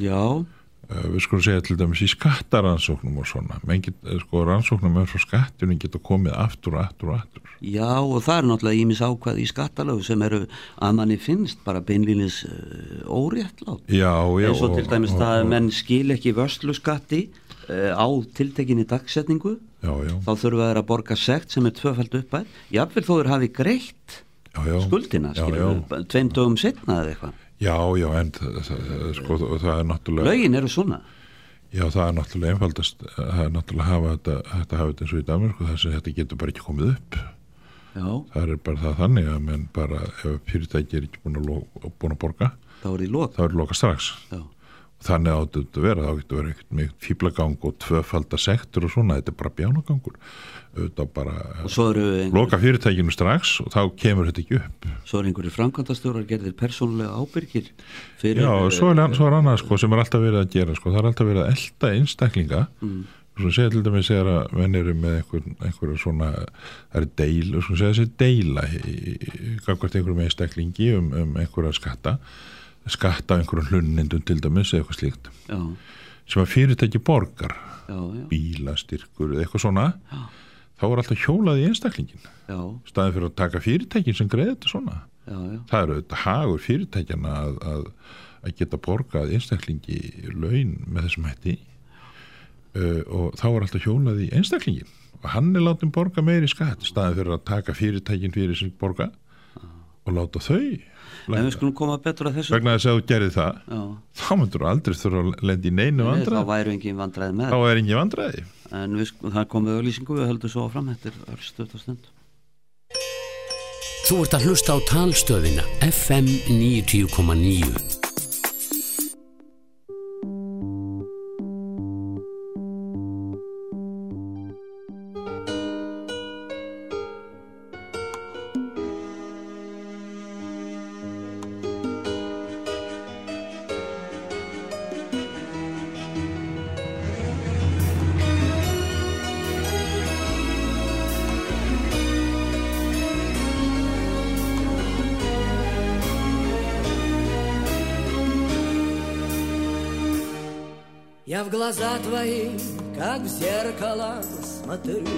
Já, við skulum segja til dæmis í skattaransóknum og svona, menn get, eh, sko rannsóknum með frá skattunum geta komið aftur og aftur og aftur. Já og það er náttúrulega ímis ákvað í skattalögu sem eru að manni finnst bara beinlýnis uh, óréttlátt. Já, já, eins og til dæmis og, það að og, menn skil ekki vörslu skatti á tiltekinni dagsetningu. Já, já, þá þurfa þeir að borga sekt sem er tvöfald uppæð jafnvel þó þeir hafi greitt já, skuldina já. við, tveim dögum setna eða eitthvað já, já, en það, það, sko, það er náttúrulega lögin eru svona. Já, það er náttúrulega einfaldast það er náttúrulega að hafa þetta, þetta hafa þetta eins og í Danmarku þess að þetta getur bara ekki komið upp. Já, það er bara það þannig að menn bara ef fyrirtæki er ekki búin að, búin að borga þá er er loka strax. Já, þannig áttu þetta að vera, þá getur verið eitthvað með fýblagang og tvöfalda sektur og svona þetta er bara bjánagangur. Auðvitað bara og eru, einhver, loka fyrirtækinu strax og þá kemur þetta ekki upp. Svo eru einhverju framkvæmdastjórar gerðir persónulega ábyrgir Já, eh, svo er, svo er annað sko sem er alltaf verið að gera sko, það er alltaf verið að elda einstaklinga. Mm. svo segja til dæmis að menn eru með einhver, einhverju svona það er deil, svo segja þessi deila gangvart einhverjum einstaklingi um, um einhverja skatta skatta á einhverjum hlunnindum til dæmis eða eitthvað slíkt. Já, sem að fyrirtæki borgar já, já, bílastyrkur eða eitthvað svona Já. þá er alltaf hjólað í einstaklingin já, staðið fyrir að taka fyrirtækin sem greiði þetta svona. Það eru þetta hagur fyrirtækjana að, að, að geta borgað einstaklingi laun með þessum hætti. Uh, og þá er alltaf hjólað í einstaklingin og hann er látið borga meiri skatt staðið fyrir að taka fyrirtækin fyrir sem borga og láta þau en við skulum koma betur að þessu vegna þess að þú gerir það já, þá myndur þú aldrei þurfa að lendi í neinu Nei, þá vandræði. væru engin vandræði með þá er engin vandræði. En við, skulum- það komið auðlýsingu við höldum svo áfram þetta er örstuð og stund. Þú ert að hlusta á talstöðina FM 90,9 Я в глаза твои, как в зеркало, смотрюсь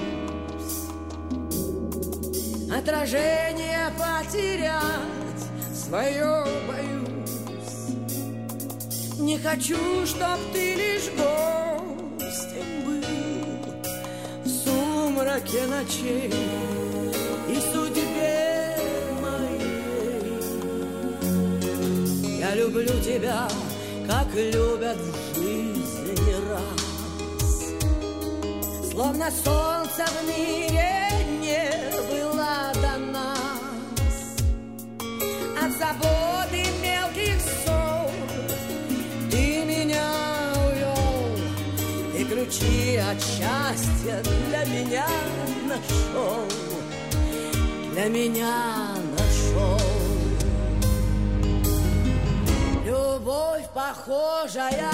Отражение потерять свое боюсь. Не хочу, чтоб ты лишь гостем был. В сумраке ночей и судьбе моей. Я люблю тебя, как любят в жизни Словно солнце в мире не было до нас. От забот и мелких ссор Ты меня увел. И ключи от счастья для меня нашел. Для меня нашел. Любовь, похожая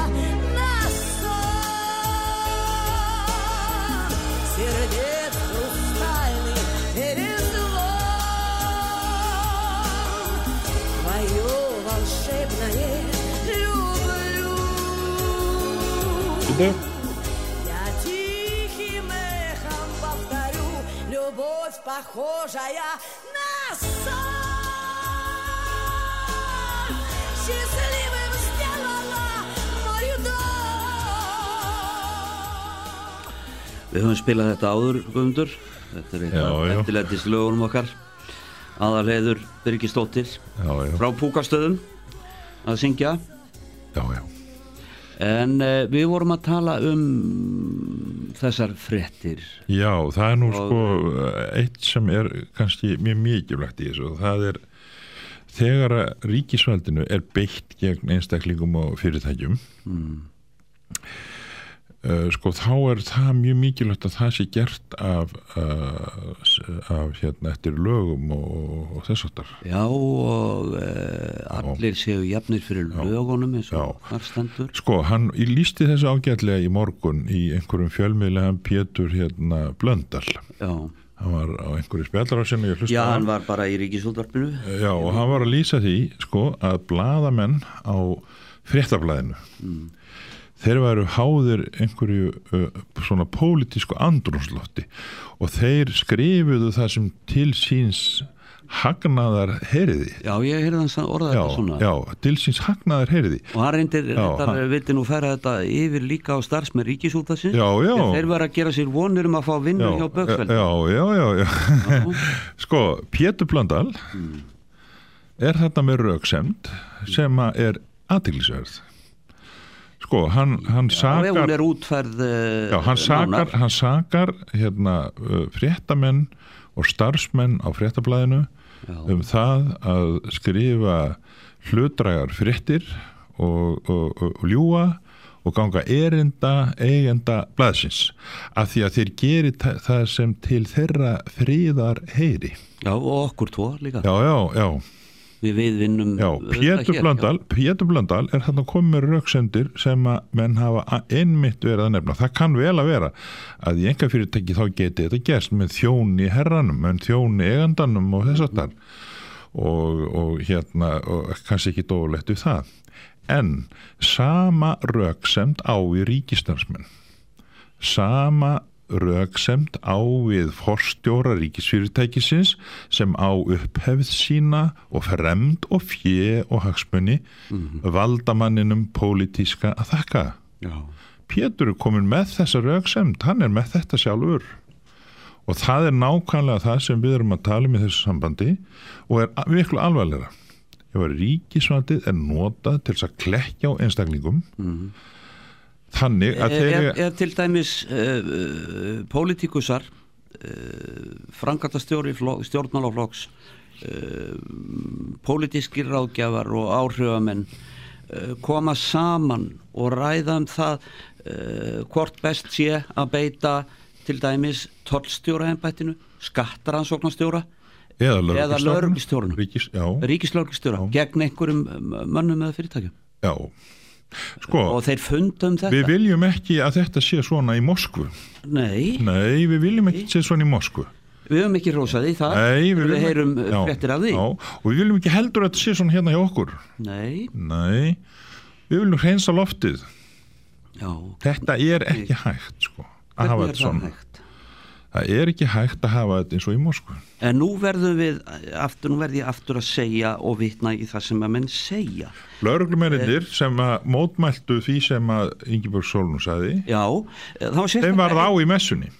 волшебное люблю. Bíddu. Я тихим эхом повторю, любовь похожая на сон. Счастливым сделала мою дом. Við höfum spilað þetta áður, Guðmundur. Þetta er Já, eitthvað já. eftirlættis lögunum okkar. Aðarleiður Birgisdóttir Já, já, frá Púkastöðum að syngja. já, já. En uh, við vorum að tala um þessar fréttir. Já, það er nú Og- sko eitt sem er kannski mjög mikilvægt í þessu og það er þegar að ríkisvaldinu er beitt gegn einstaklingum og fyrirtækjum Mm. Uh, sko þá er það mjög mikilvægt að það sé gert af, uh, af hérna eftir lögum og, og þess aftar Já, og uh, allir séu jafnir fyrir lögunum eins og Já. þar stendur. Sko, hann lísti þessu ágætlega í morgun í einhverjum fjölmiðlega Pétur hérna Blöndal. Já, hann var á einhverju spjallarásinu Já hann var bara í ríkisútvarpinu. Já, og hann var að lýsa því sko að bladamenn á fréttablaðinu þeir væru háðir einhverju uh, svona pólitísku andrúnslofti og þeir skrifuðu það sem til síns hagnaðar heyriði Já, ég heyrði hann orða já, þetta svona. já, til síns hagnaðar heyriði Og hann reyndir, þetta vildi nú færa þetta yfir líka á starfsmenn ríkisútvarsins. Já, já. Þeir var að gera sér vonir um að fá vinnu hjá Bökfeld. já, já, já, já. *laughs* sko, Pétur Blöndal Hmm. er þetta með rauksemd sem er aðtiklisverð sko, hann, hann Já, sakar hún er útferð já, hann sakar, nánar. hann sakar hérna, uh, fréttamenn og starfsmenn á fréttablaðinu Já. um það að skrifa hlutrægar fréttir og, og, og, og ljúa og ganga erinda eigenda blaðsins af því að þeir geri það sem til þeirra fríðar heyri Já, og okkur tvo líka. já, já, já, Við við vinnum já auðvitað Pétur Blöndal Blöndal er þarna komið með rauksendir sem að menn hafa einmitt verið að nefna. Það kann vel að vera að í enga fyrirtæki þá geti þetta gerst með þjóni herranum, með þjóni eigandanum og þess að þar og, og hérna og kannski ekki dóulegt við það. En sama rauksemd á í ríkistarsmenn sama rögsemd á við forstjóra ríkisfyrirtækisins sem á upphefð sína og fremd og fjö og hagsmunni valdamanninum pólitíska að þakka. Já. Pétur er komin með þessa rögsemd, hann er með þetta sjálfur og það er nákvæmlega það sem við erum að tala um í þessu sambandi og er miklu alvarlega. Ef að ríkisvandið er notað til þess að klekja á einstaklingum þannig að þeir er, er til dæmis uh, pólitíkusar uh, frangatastjóri stjórnmálaflokks uh, pólitískir ráðgjafar og áhrifamenn koma saman og ræða um það hvort best sé að beita til dæmis tollstjóra ennbættinu, skattaransóknarstjóra eða eða lögreglustjórnum. Ríkis, já, ríkislörgstjóra gegn einhverjum um, mönnum eða fyrirtækjum. Já sko, og þeir fundum þetta? við viljum ekki að þetta sé svona í Moskvu. Nei, nei, við viljum ekki sé svona í Moskvu. Við höfum ekki rósað í það. Nei, við, viljum heyrum fréttir af því. já, og við viljum ekki heldur að þetta sé svona hérna hjá okkur. Nei, nei, við viljum hreinsa loftið. Já. Þetta er ekki hægt sko, að hafa þetta svona. hægt? Það er ekki hægt að hafa þetta eins og í Moskvu. En nú verðum við aftur, nú verð ég aftur að segja og vitna í það sem að menn segja. Lauruglumennir sem að mótmæltu því sem að Ingeborg Solnú sagði Já, var þeim var sérstaklega á í messunni.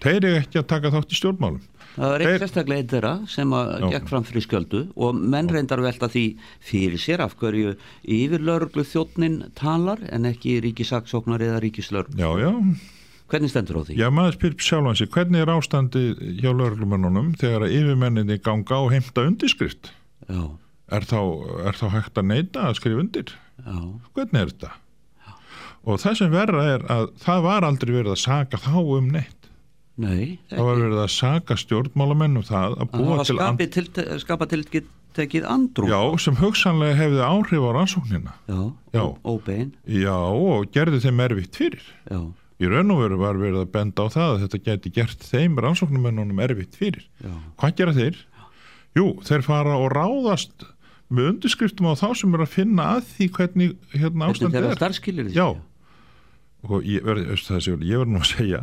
Þeir eru ekki að taka þátt í stjórnmálum. Það var eitt sérstaklega eitt þeirra sem að Já. gekk fram fyrir skjöldu og menn reyndar velta því fyrir sér af hverju yfir lauruglu þjóttnin talar en ekki ríkisaksóknar eða ríkislörg. já, já, Hvernig stendur á því? Já, maður spyr sjálfan sig, hvernig er ástandi hjá lögreglumennunum þegar að yfirmenninni ganga og heimta undirskrift? Já, Er þá, er þá hægt að neyta að skrifa undir? já, Hvernig er þetta? Og það sem verra er að það var aldrei verið að saka þá um neitt. nei, Það var verið að saka stjórnmálamenn um það að að búa til and... skapi til, skapa tiltekið andrúm. Já, sem hugsanlega hefði áhrif á rannsóknina. Já, Já. óbein, Já, og gerði þeim erfitt fyrir. já, Í raun og veru var verið að benda á það að þetta geti gert þeim rannsóknumennunum erfitt fyrir. já, Hvað gera þeir? Jú, þeir fara og ráðast með undirskriftum á þá sem er að finna að því hvernig hérna Þetta ástand er. þeirra er starfskilir Já, og ég verði nú að segja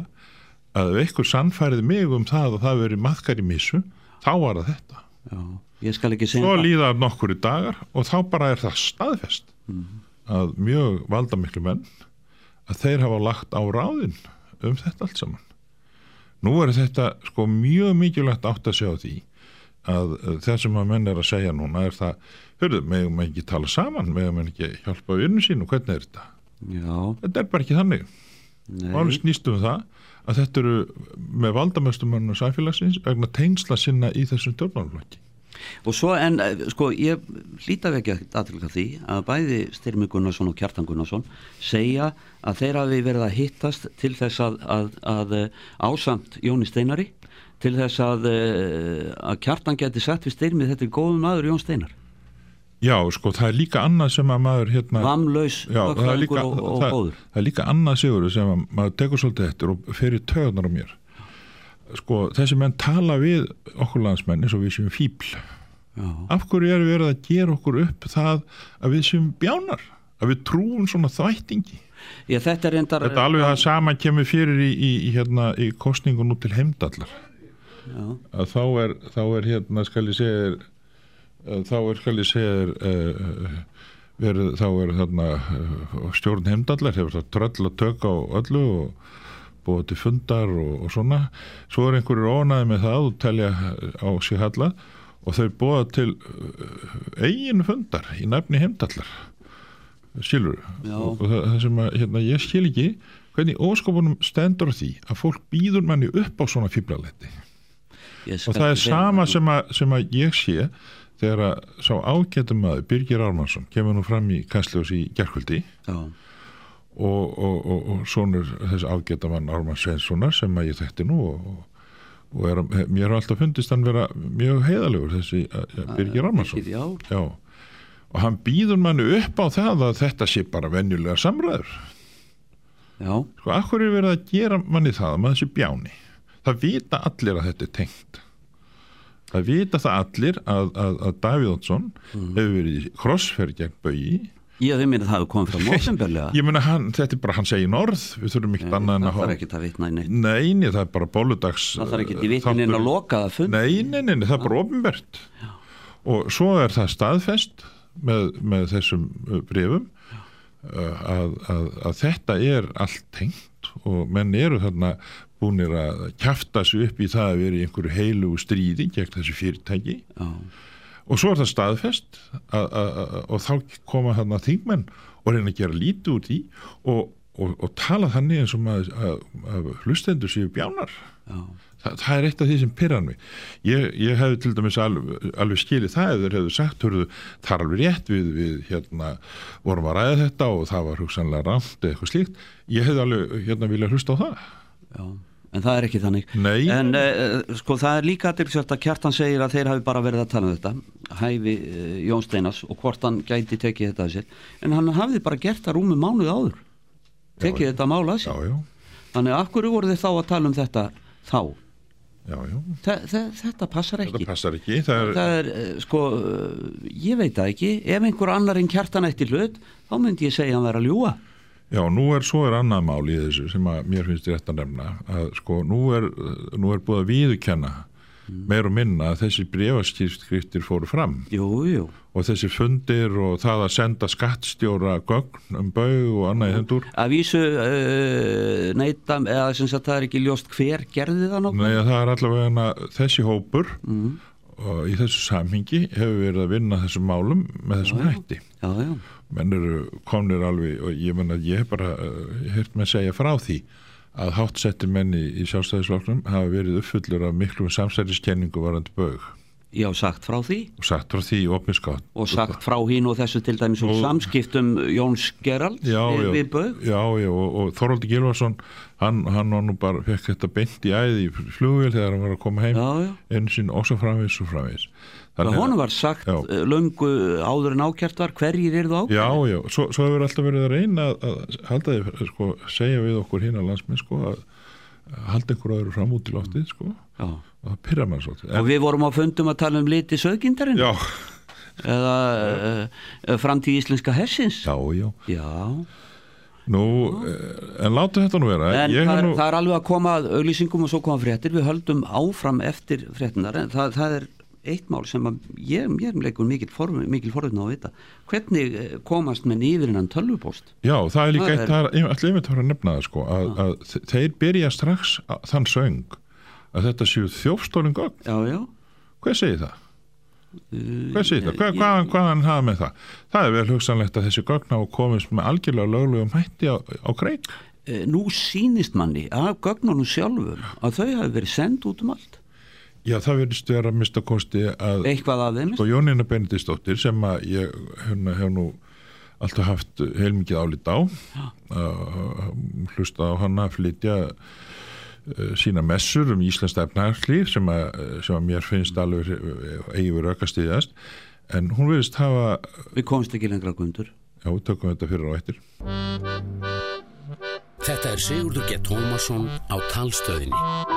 að ef einhver sannfærið mig um það og það verið maðkar í missu, þá var það þetta. Já, ég skal ekki segja Svo það. líða nokkur í dagar og þá bara er það staðfest að mjög valdamiklu menn að þeir hafa lagt á ráðin um þetta allt saman. Nú er þetta sko mjög mikilvægt átt að sjá því að uh, það sem að menn er að segja núna er það, hörðu, megum ekki tala saman, megum ekki hjálpa vinnu sín og hvernig er þetta? Já, Þetta er bara ekki þannig. Máli snýst um það að þetta eru með valdamöstumönnum samfélagsins vegna tengsla sinna í þessum stjórnmálflokki. Og svo en, eh, sko, ég hlýta vekja aðtilka því að bæði Styrmi Gunnarsson og Kjartan Gunnarsson segja að þeir hafi verið að hittast til þess að, að, að eh, ásamt Jóni Steinari til þess að, eh, að Kjartan geti sett við Styrmi þetta er góðum maður Jón Steinar. Já, sko, það er líka annað sem að maður hérna... Vamlaus, það líka, og, og það, góður. það er líka annað sigur sem að maður tekur svolítið eftir og fyrir töðunar á mér sko þessi menn tala við okkur landsmenn eins og við séum fíbl Já, af hverju er verið að gera okkur upp það að við séum bjánar að við trúum svona þvættingi? Já þetta er reyndar... þetta er alveg það sama kemur fyrir í, í, í, hérna, í kostningun út til heimdallar. Já, að þá er, þá er hérna skal ég segja þá er skal ég segja uh, verið, þá er þarna uh, stjórn heimdallar hefur það tröll að tökka á öllu og búið til fundar og, og svona. Svo er einhverjur ónaði með það og telja á sig halla og þau búið til uh, eigin fundar í nefni heimdallar. Skilur Já. og það, það sem að hérna, ég skil ekki hvernig óskopunum stendur því að fólk býður manni upp á svona skal og það er sama sem að, sem að ég sé þegar að sá ágættum maður Birgir Ármannsson kemur nú fram í Kastljós í gerkvöldi Já, og, og, og, og sonur þess ágættamann Ármann Sveinssonar sem að ég þekkti nú og, og er, mér har alltaf fundist hann vera mjög heiðalegur þessi að Birgir Ármannsson. Birgir, já. já. Og hann býður manni upp á það að þetta sé bara venjulega samræður. Já, sko, akkur er verið að gera manni það að maður sé bjáni? Það vita allir að þetta er tengt. Það vita það allir að, að, að Davíð Oddsson hefur verið í krossferð gegn baugi ég minna það hefur komið fram ósumberlega *laughs* ég meina hann, þetta er bara hann segir orð við þurfum ekkert annað en Það að þarf hafa ekki að vitna í neitt. Nei, nei, það er bara bóludags Það þarf ekki að vitna inn að loka það fund nei, nei, nei, nei, það er bara ofinbert og svo er það staðfest með, með þessum uh, brefum uh, að, að, að þetta er allt tengt og menn eru þarna búnir að kjafta sig upp í það að vera í einhverju heilu stríði gegn þessu fyrirtæki. Já, og svo er það staðfest að, að, að, og þá koma þarna þingmenn og reyna að gera lítið út í og, og, og tala þannig eins og maður að, að hlustendur séu bjánar. Já, Þa, það er eitt af því sem pyrran mig. Ég, ég hefði til dæmis alveg, alveg skilið það eða hefðu sagt hörðu, það er alveg rétt við, við hérna, vorum að ræða þetta og það var hugsanlega ramt eða eitthvað slíkt. Ég hefði alveg hérna vilja hlusta á það. Já En það er ekki þannig. Nei. En uh, sko það er líka aðeinsvært að Kjartan segir að þeir hafi bara verið að tala um þetta. Hæfi uh, Jón Steinas og hvort hann gæti tekið þetta að sér. En hann hafði bara gert það rúmi mánuð áður. Tekið þetta mál að já, sér. Já, Þannig af hverju voru þið þá að tala um þetta þá? já, já. Þa, þa, þetta passar ekki. þetta passar ekki. Það er, Það er, eh, sko, ég veit það ekki, ef einhver annar en kjartan eftir hlut, þá myndi ég segja hann vera að ljúa. Já, nú er svo er annað mál í þessu sem að mér finnst rétt að nefna að sko nú er, nú er búið að viðurkenna meir og minna að þessi brefaskýrskriftir fóru fram. Jú, jú, og þessi fundir og það að senda skattstjóra gögn um baug og annað í hendur að vísu uh, neita, eða sem sagt það er ekki ljóst hver gerði það nokkuð. Nei, að það er allavega þessi hópur og í þessu samhengi hefur verið að vinna þessum málum með þessum hætti. Já, já, menn eru komnir alveg og ég menna ég hef bara uh, heyrt með segja frá því að háttsetti menni í sjálfstæðisflokknum hafa verið uppfullur af miklum samsæriskenningu varandi baug já, sagt frá því. Og sagt frá því í opinskátt. Og sagt frá hín og þessu til dæmis og, Og- samskiptum Jóns Gerald já, við, já, við Baug. já, já, og, og Þorvaldi Gilvarsson hann, hann var nú bara, fekk þetta beint í æði í flugvél þegar hann var að koma heim Já, já. einu sinn og svo framvegis og framvegis Það honum var sagt Já. uh, löngu áður en ákjart var hverjir eru það Já, já, svo, svo hefur alltaf verið að reyna að, að halda því, sko, segja við okkur hinn að landsminn, sko, að halda einhver öðru fram út í loftið, sko, Já. og það pyrra mann svolítið. Og við vorum á fundum að tala um liti söggindarinn. já, eða uh, framtíð íslenska hersins Já, já. Já, Nú, eh, en láta þetta nú vera. en það er, nú, það er alveg að koma að auglýsingum og svo koma fréttir, við höldum áfram eftir fréttinar, en það, það er eitt mál sem að ég, ég leikur mikil, form, mikil forðun á að vita hvernig eh, komast menn yfir innan tölvupost já, það er líka Það eitt, er- það er allir einmitt að fara að nefna það, sko, að, að þe- þeir byrja strax að, þann söng að þetta séu þjófstólin gögn. Já, já, Hvað segir það? Uh, Hvað segir það? Hvað, hvaðan, hvaðan hafa með það? Það er vel hugsanlegt að þessi gögn á komist með algjörlega löglegum hætti á, á kreik. Eh, nú sýnist manni af gögnunum sjálfum að þau hafi verið send út um allt Já, það verðist vera að mista kosti að eitthvað af þeim sko Jónína Benedistóttir sem að ég hérna, hef nú alltaf haft heilmikið álít á uh, hlusta á hana að flytja uh, sína messur um Íslands efnarslíf sem, að, sem að mér finnst alveg uh, eigi verið ökast í þess en hún verðist hafa við komst ekki lengra gundur. Já, tökum þetta fyrir á eftir. Þetta er Sigurður G. Tómasson á talstöðinni.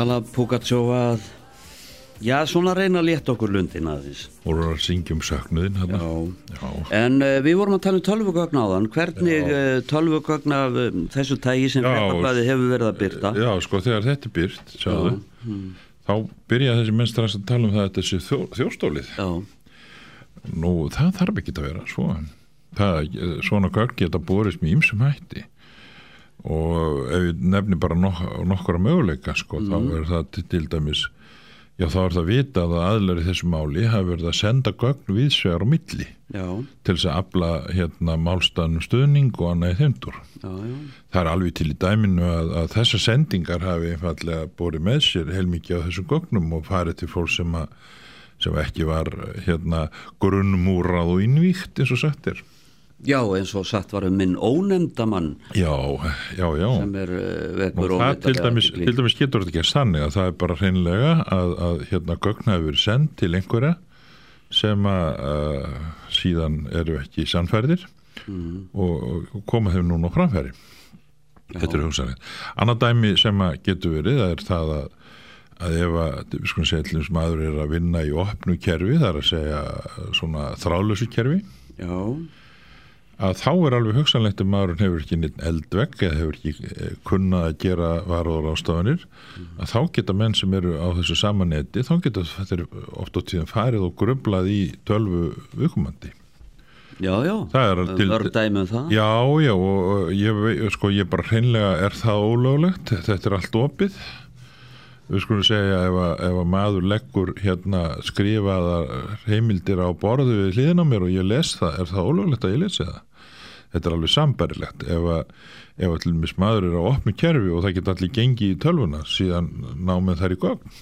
Alla Pugatsjóa að já, svona reyna að létta okkur lundin aðeins og að syngja um söknuðin hérna. Já. Já. En uh, við vorum að tala um tölvugögn áðan hvernig uh, tölvugögn af um, þessu tægi sem fréttablaði hefur verið að byrta Já, sko, þegar þetta er byrt, sjáðu, þá byrja þessi menn strax að tala um það að þetta sé þjó, þjóstólið. Já, Nú, það þarf ekki að vera svo. Það, svona gögn geta borist með ýmsum hætti og ef við nefnir bara nok nokkura möguleika, sko, þá er það til, til dæmis, já, þá er það vitað að aðlæri þessu máli hafi verið að senda gögn viðsvegar á milli já, til þess að afla hérna málstæðnum stuðning og annað í þeimdur. Það er alveg til í dæminu að, að þessar sendingar hafi einfallega borið með sér heilmikið á þessum gögnum og farið til fólk sem, að, sem ekki var hérna grunnmúrað og innvíkt eins og sagt er. Já, eins og satt var um minn ónefndamann Já, já, já. sem er uh, Og það til dæmis, til dæmis getur þetta ekki að stanni að það er bara hreinlega að, að hérna gögn hafi verið send til einhverja sem að uh, síðan eru ekki sannfærdir Mm. og, og koma þeim núna á framfæri. Þetta er hugsanlega. Annað dæmi sem að getur verið það er það að, að ef að, við skulum segja, til þess maður er að vinna í opnu kerfi, það er að segja svona þráðlösu kerfi, Já, að þá er alveg hugsanlegt að maðurinn hefur ekki neitt eldvegg eða hefur ekki eh, kunnað að gera varður ástafanir að þá geta menn sem eru á þessu samaneti þá geta þetta oft á tíðan farið og grublað í tölvu viðkomandi. já, já Það er til- um það Já, já, og ég, sko, ég bara hreinlega er það ólöglegt, þetta er allt opið. Við skulum segja ef að, ef að maður leggur hérna skrifaðar heimildir á borðu við hliðin á mér og ég les það, er það ólöglegt að ég lesi það? Þetta er alveg sambarilegt. Ef að, ef að til dæmis maður er á opnu kerfi og það geta allir gengi í tölvuna síðan námið þær í gögn.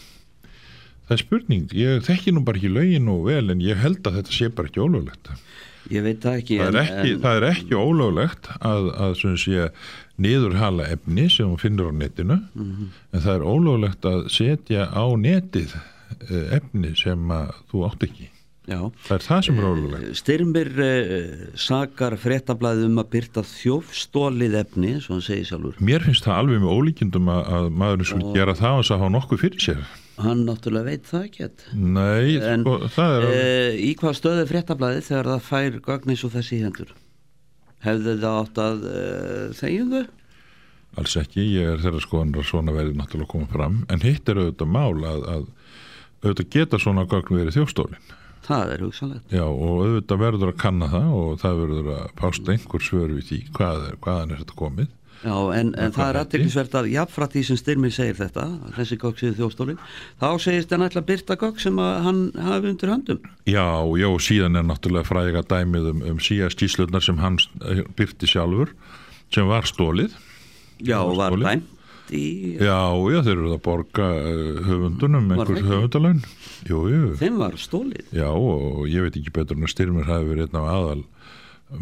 það er spurning, ég þekki nú bara ekki lögin og vel en ég held að þetta sé bara ekki ólöglegt Ég veit það ekki það er ekki, en- það er ekki ólöglegt að, að svona sé niðurhala efni sem hún finnur á netinu Mhm. en það er ólöglegt að setja á netið eh, efni sem að þú átt ekki Já það er það sem er ólöglegt Styrmir uh, sakar fréttablaðið um að byrta þjófstólið efni, svo hann segir sjálfur. mér finnst það alveg með ólíkjundum að, að maðurinn skulle gera það og að hafa nokkuð fyrir sér Hann náttúrulega veit það ekki. nei, En sko, það er uh, í hvað stöðu fréttablaðið þegar það fær gögn eins og þessi hendur? Hefði það átt að uh, þegjum þau? Alls ekki, ég er þeirra skoðanar að svona verið náttúrulega að koma fram, en hitt er auðvitað mál að, að auðvitað geta svona gögn verið þjófstólin. Það er hugsanlegt. Já, og auðvitað verður að kanna það og það verður að pásta einhver svör við því hvað er, hvaðan er þetta komið. Já, en, en það er hvað aðteklisvert að jafnfratt því sem Styrmir segir þetta, þessi gögn séu þjófstóli, þá segist hann að byrta gögn sem hann hafi undir höndum. Já, já, síðan er náttúrulega fræga dæmið um, um síðast íslutnar sem hann eh, byrti sjálfur, sem var stólið. Já, var var dæmt í, Já, já, þeir eru að borga uh, höfundunum Var einhver það ekki? höfundalaun. Jú, jú. þeim var stólið. Já, og ég veit ekki betur en að styrmir hafi verið einn af aðal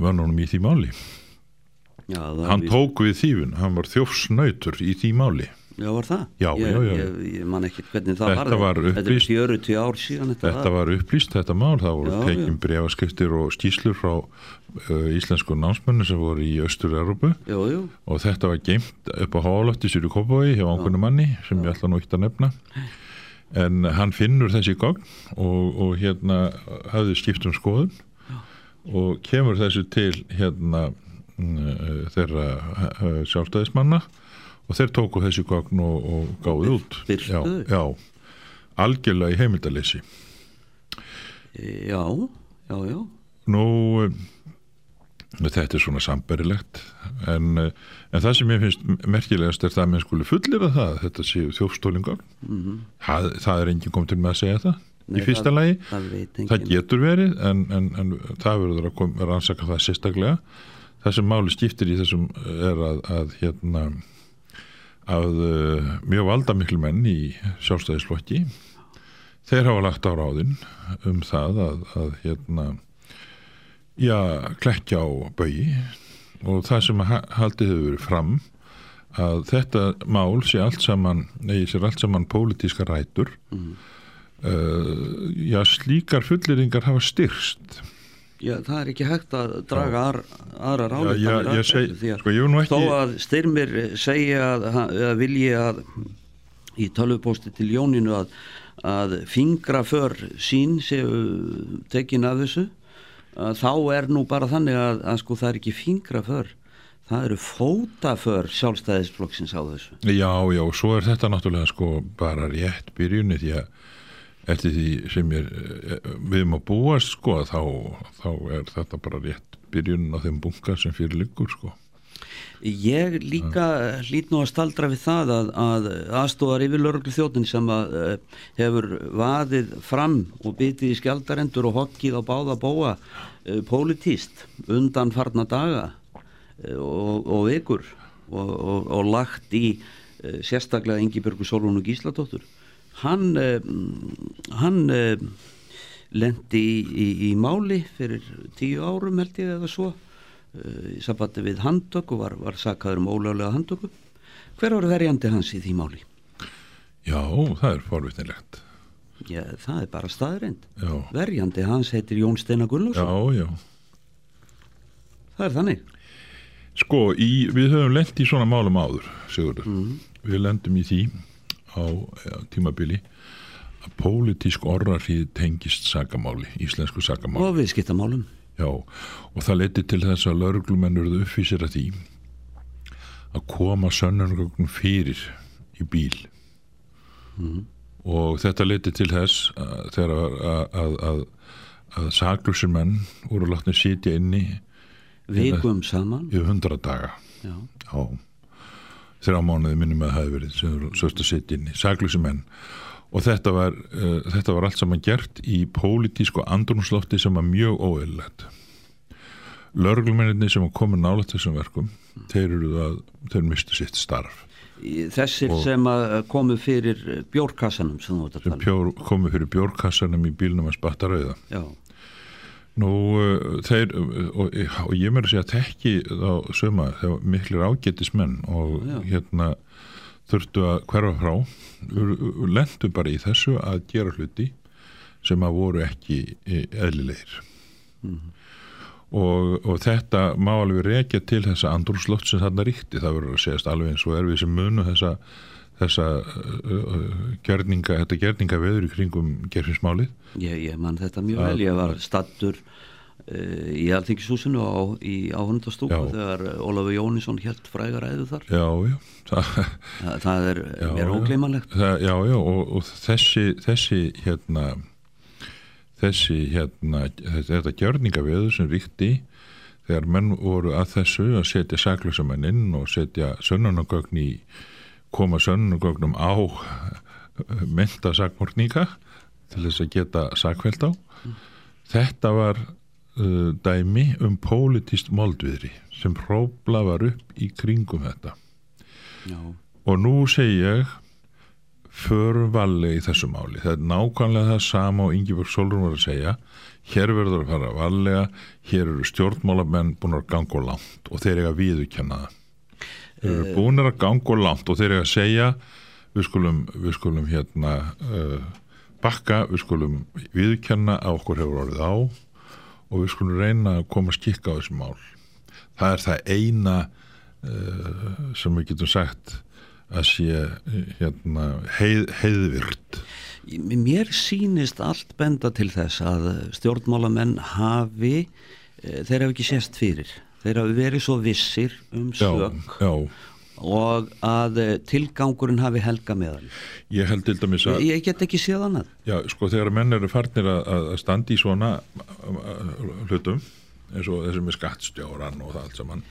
vönnunum í því máli. Já, Hann víst- tók við þýfun, hann var þjófsnautur í því máli. Já, var það? Já, ég, já, já. Ég, ég man ekki hvernig það Þetta var. var Þetta er upplýst. 40 ár síðan þetta, Þetta var upplýst, þetta mál, það voru Já, tekin já. breyfaskiptir og skýslur frá íslensku námsmennu sem voru í Östur-Európu og þetta var geimt upp á hálöfti sér í Kópavogi hjá ákveðnu manni sem ég ætla nú ekki að nefna. En hann finnur þessi gogn og, og hérna hafði skipt um skoðun og kemur þessu til hérna uh, þeirra uh, sjálfstæðismanna og þeir tóku þessi gogn og, og gáði út. Já, já, algjörlega í heimildaleysi. já, já, já. Nú, þetta er svona samberilegt, en, uh, en það sem ég finnst merkilegast er það að menn skuli fullir að það, þetta séu þjófstólingar. það, það er enginn kom til með að segja það. Nei, í fyrsta lagi, það það getur verið, en, en, en það verður að, að rannsaka það sérstaklega. Það sem máli skiptir í þessum er að, að hérna, að uh, mjög valdamiklu menn í sjálfstæðisflokki þeir hafa lagt á ráðin um það að, að hérna já, klekja á bögi og það sem ha- haldið hefur verið fram að þetta mál sé allt saman nei, sé allt saman pólitíska rætur. Uh, já, slíkar fulleringar hafa styrst Já, það er ekki hægt að draga ar, aðra já, ráleitanir já, af ég þessu, seg, því að sko, ég nú Þó ekki að Styrmir segja að, að vilji að í tölvupósti til Jóninu að, að fingraför sín séu tekin af þessu þá er nú bara þannig að, að sko það er ekki fingraför það eru fótaför sjálfstæðisflokksins á þessu Já, já, og svo er þetta náttúrulega sko bara rétt byrjunni því að eftir því sem ég, eh, við erum að búast sko þá, þá er þetta bara rétt byrjun á þeim bunga sem fyrir liggur sko. Ég líka hlýt nú að staldra við það að, að aðstóðar yfir lörglu þjóttin sem að uh, hefur vaðið fram og bitið í skjaldarendur og hokkið á báða bóa uh, pólitíst undan farna daga uh, og, og vikur og, og, og lagt í sérstaklega Ingibjörgu Solon og Gísladóttur. Hann hann lendi í, í, í máli fyrir tíu árum held ég eða svo í sambandi við handtöku var, var sakaður um ólöglega handtöku hver var verjandi hans í því máli? Já, það er forvitnilegt. Já, það er bara staðreind Já, verjandi hans heitir Jón Steinar Gullarsson já, já. það er þannig Sko, í, við höfum lent í svona málum áður, Sigurður. Við lendum í því á ja, tímabili að pólitísk orrarhið tengist sakamáli, íslensku sakamáli. og viðskiptamálum Já, og það leiti til þess að lauruglumenn eruðu uppvísir að því að koma sönnungögnum fyrir í bíl. Og þetta leiti til þess að, þegar að, að, að, að, saklusir menn voru látnir sitja inni vikum saman? Í hundra daga. Já, Já, þrjá mánuði minnum að það hefði verið sem þú sörst að sitja inni, saklusi menn og þetta var, uh, þetta var allt saman gert í pólitísku andrumslofti sem var mjög óeðlilegt Lörglumenninni sem var komin nálægt þessum verkum þeir eru að, þeir mistu sitt starf Þessir sem að komu fyrir bjórkassanum sem þú ert að sem tala um. komu fyrir bjórkassanum í bílnum að spatta rauða Já, Nú, uh, þeir, og, og ég meira að segja tekki þá suma, þegar miklir ágætismenn og Já. hérna þurftu að hverfa frá. Lentu bara í þessu að gera hluti sem að voru ekki eh, eðlilegir. Og, og þetta má alveg rekja til þessa andrúrslott sem þarna ríkti, það verður að segjast alveg eins og er við sem munu þessa þessa uh, gerninga, þetta gerninga veður í kringum gerfinsmálið ég, ég man þetta mjög vel, ég var stattur í Alþingishúsinu á, í áhundastúku Já. þegar Ólafur Jónisson helt frægar æðu þar. Já, já, það það, það er mér ógleymanlegt. Já, já, og, og þessi, þessi, hérna, þessi, hérna, þetta gjörningaveður sem ríkti þegar menn voru að þessu að setja saklösamenn inn og setja sönnunagögn í, koma sönnunagögnum á mynda sakmórninga til þess að geta sakveld á. Þetta var uh, dæmi um pólitist moldviðri sem próbla var upp í kringum þetta. Já, Og nú segi ég förum vallega í þessu máli. Það er nákvæmlega það sama og Ingeborg Solrún var að segja. Hér verður að fara vallega, hér eru stjórnmálamenn búin að ganga og langt og þeir eiga að viðurkenna það. Þeir eru búin að ganga og langt og þeir eiga að segja við skulum, við skulum hérna uh, bakka, við skulum viðurkenna að okkur hefur orðið á og við skulum reyna að koma að skikka á þessu mál. Það er það eina uh, sem við getum sagt að sé uh, hérna, heið, heiðvirt. Mér sýnist allt benda til þess að stjórnmálamenn hafi, e, þeir hafi ekki sést fyrir. Þeir hafi verið svo vissir um Já, sök já, og að e, tilgangurinn hafi helga með hann. ég held til dæmis að Ég, get ekki séð annað. já, sko, þegar menn eru farnir að, að standa í svona uh, hlutum eins og þessi með skattstjóran og það allt saman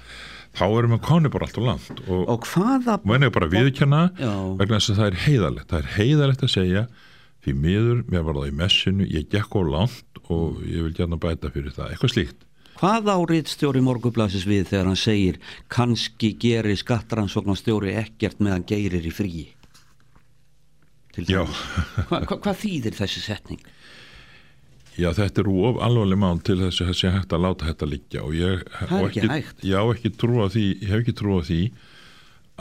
þá erum við koni bara allt og langt og, Og hvaða... menn er bara að viðkjanna Já. vegna þess að það er heiðalegt það er heiðalegt að segja því miður, mér var það í messinu, ég gekk á langt og ég vil gæna bæta fyrir það eitthvað slíkt Hvað árið stjóri morgublasis við þegar hann segir kannski gerir skattrannsóknarstjóri ekkert meðan geirir í fríi? Já. Hva, hva, hvað þýðir þessi setning? Já, þetta er of alvarleg mál til þess að sé hægt að láta þetta liggja og ég og ekki ekki ég hef ekki trú á því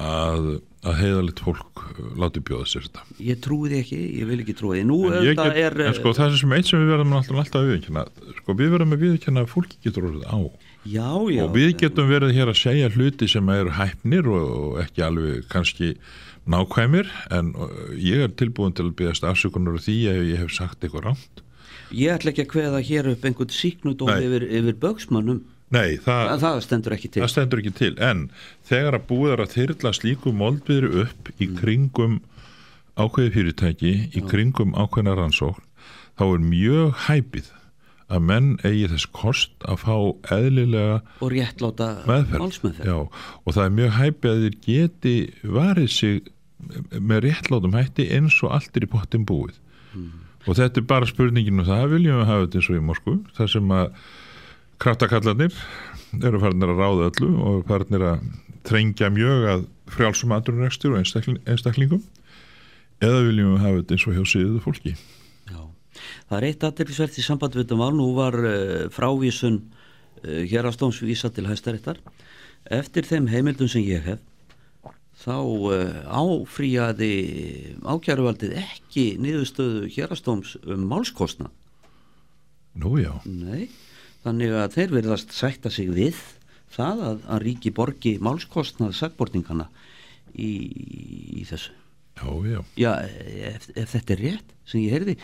að, að heiðalegt fólk uh, láti bjóða sér þetta. Ég trúi því ekki, ég vil ekki trúi því. Nú En, auðvitað get, er... en sko það er sem eitt sem við verðum alltaf, alltaf að viðkjanna, sko við verðum að viðkjanna að fólki getur orðið á Já, já. og við getum verið hér að segja hluti sem eru hæfnir og, ekki alveg kannski nákvæmir en uh, ég er tilbúin til að byggast afsökunar á því ef ég hef sagt eitthvað rámt. Ég ætla ekki að kveða hér upp einhvern síknudóm yfir, yfir bögsmönnum. Nei, það, Það, það stendur ekki til. Það stendur ekki til, en þegar að búið er að þyrla slíku moldbyðri upp í kringum ákveði fyrirtæki, í kringum ákveðna rannsókn, þá er mjög hæpið að menn eigi þess kost að fá eðlilega Og réttláta meðferð. málsmeðferð. Já, og það er mjög hæpið að þeir geti varið sig með réttlátum hætti eins og allt er í pottin búið. Og þetta er bara spurningin og það viljum við hafa þetta eins og í Moskvu, þar sem að kraftakallarnir eru farinir að ráða öllu og eru farinir að trengja mjög að frjálsum aðrunrekstur og einstakling, einstaklingum eða viljum við hafa þetta eins og hjá síðu fólki. Já. Það er eitt aðtilsvert í samband við þetta mál. Nú var uh, frávísun uh, hérastómsvísa til hæstaréttar. Eftir þeim heimildum sem ég hef þá uh, áfríjaði ákjæruvaldið ekki niðurstöðu hérastóms um málskostna. Nú já, Nei, þannig að þeir verðast sætta sig við það að, að ríki borgi málskostnað sagbortingana í, í þessu. já, já. Já, ef, ef þetta er rétt sem ég heyrði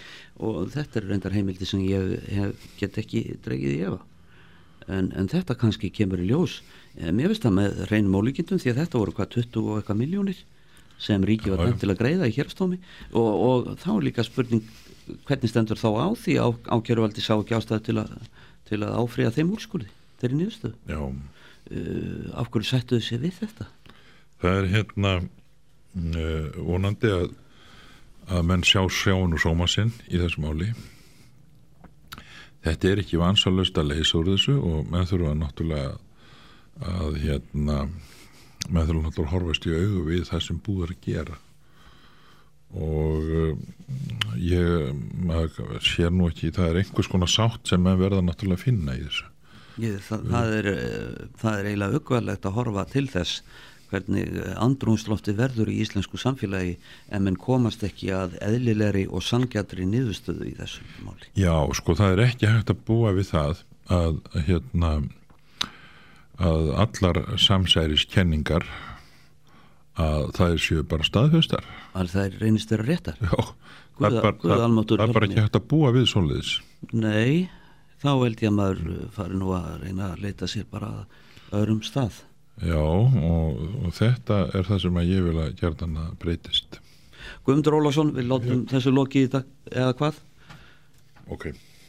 og þetta er reyndar heimildi sem ég hef, get ekki dreigið í efa en, en þetta kannski kemur í ljós en mér finnst það með reynum ólíkindum því að þetta voru hvað 20 og eitthvað miljónir sem ríki var dæmt til að greiða í hérstómi og, og þá er líka spurning hvernig stendur þá á því á, ákjæruvaldi sá ekki ástæðu til að, til að áfriða þeim úrskurði þeirri niðurstöðu já. uh, af hverju sættuðu sér við þetta Það er hérna uh, vonandi að, að menn sjá sjáun og sóma sinn í þessu máli. Þetta er ekki vansalust að leysa úr þessu og menn þurfa náttúrulega að hérna maður þurfa náttúrulega að horfast í augu við það sem búður að gera og um, ég maður sér nú ekki það er einhvers konar sátt sem maður verða náttúrulega að finna í þessu Ég, það, það, er, eh, það er eiginlega aukvæðlegt að horfa til þess hvernig andrúnslofti verður í íslensku samfélagi en menn komast ekki að eðlilegri og sangjadri niðurstöðu í þessu máli. Já, sko það er ekki hægt að búa við það að hérna að allar samsæriskenningar að það séu bara staðfjöstar Að það reynist þeirra réttar. Já, Guð- það Guð það, er bara ekki hægt að búa við svoleiðis Nei, þá held ég að maður uh, fari nú að reyna að leita sér bara öðrum stað. Já, og, og þetta er það sem að ég vil að að breytist Guðmundur Ólafsson, við látum þessu lokið í dag, eða hvað? Ok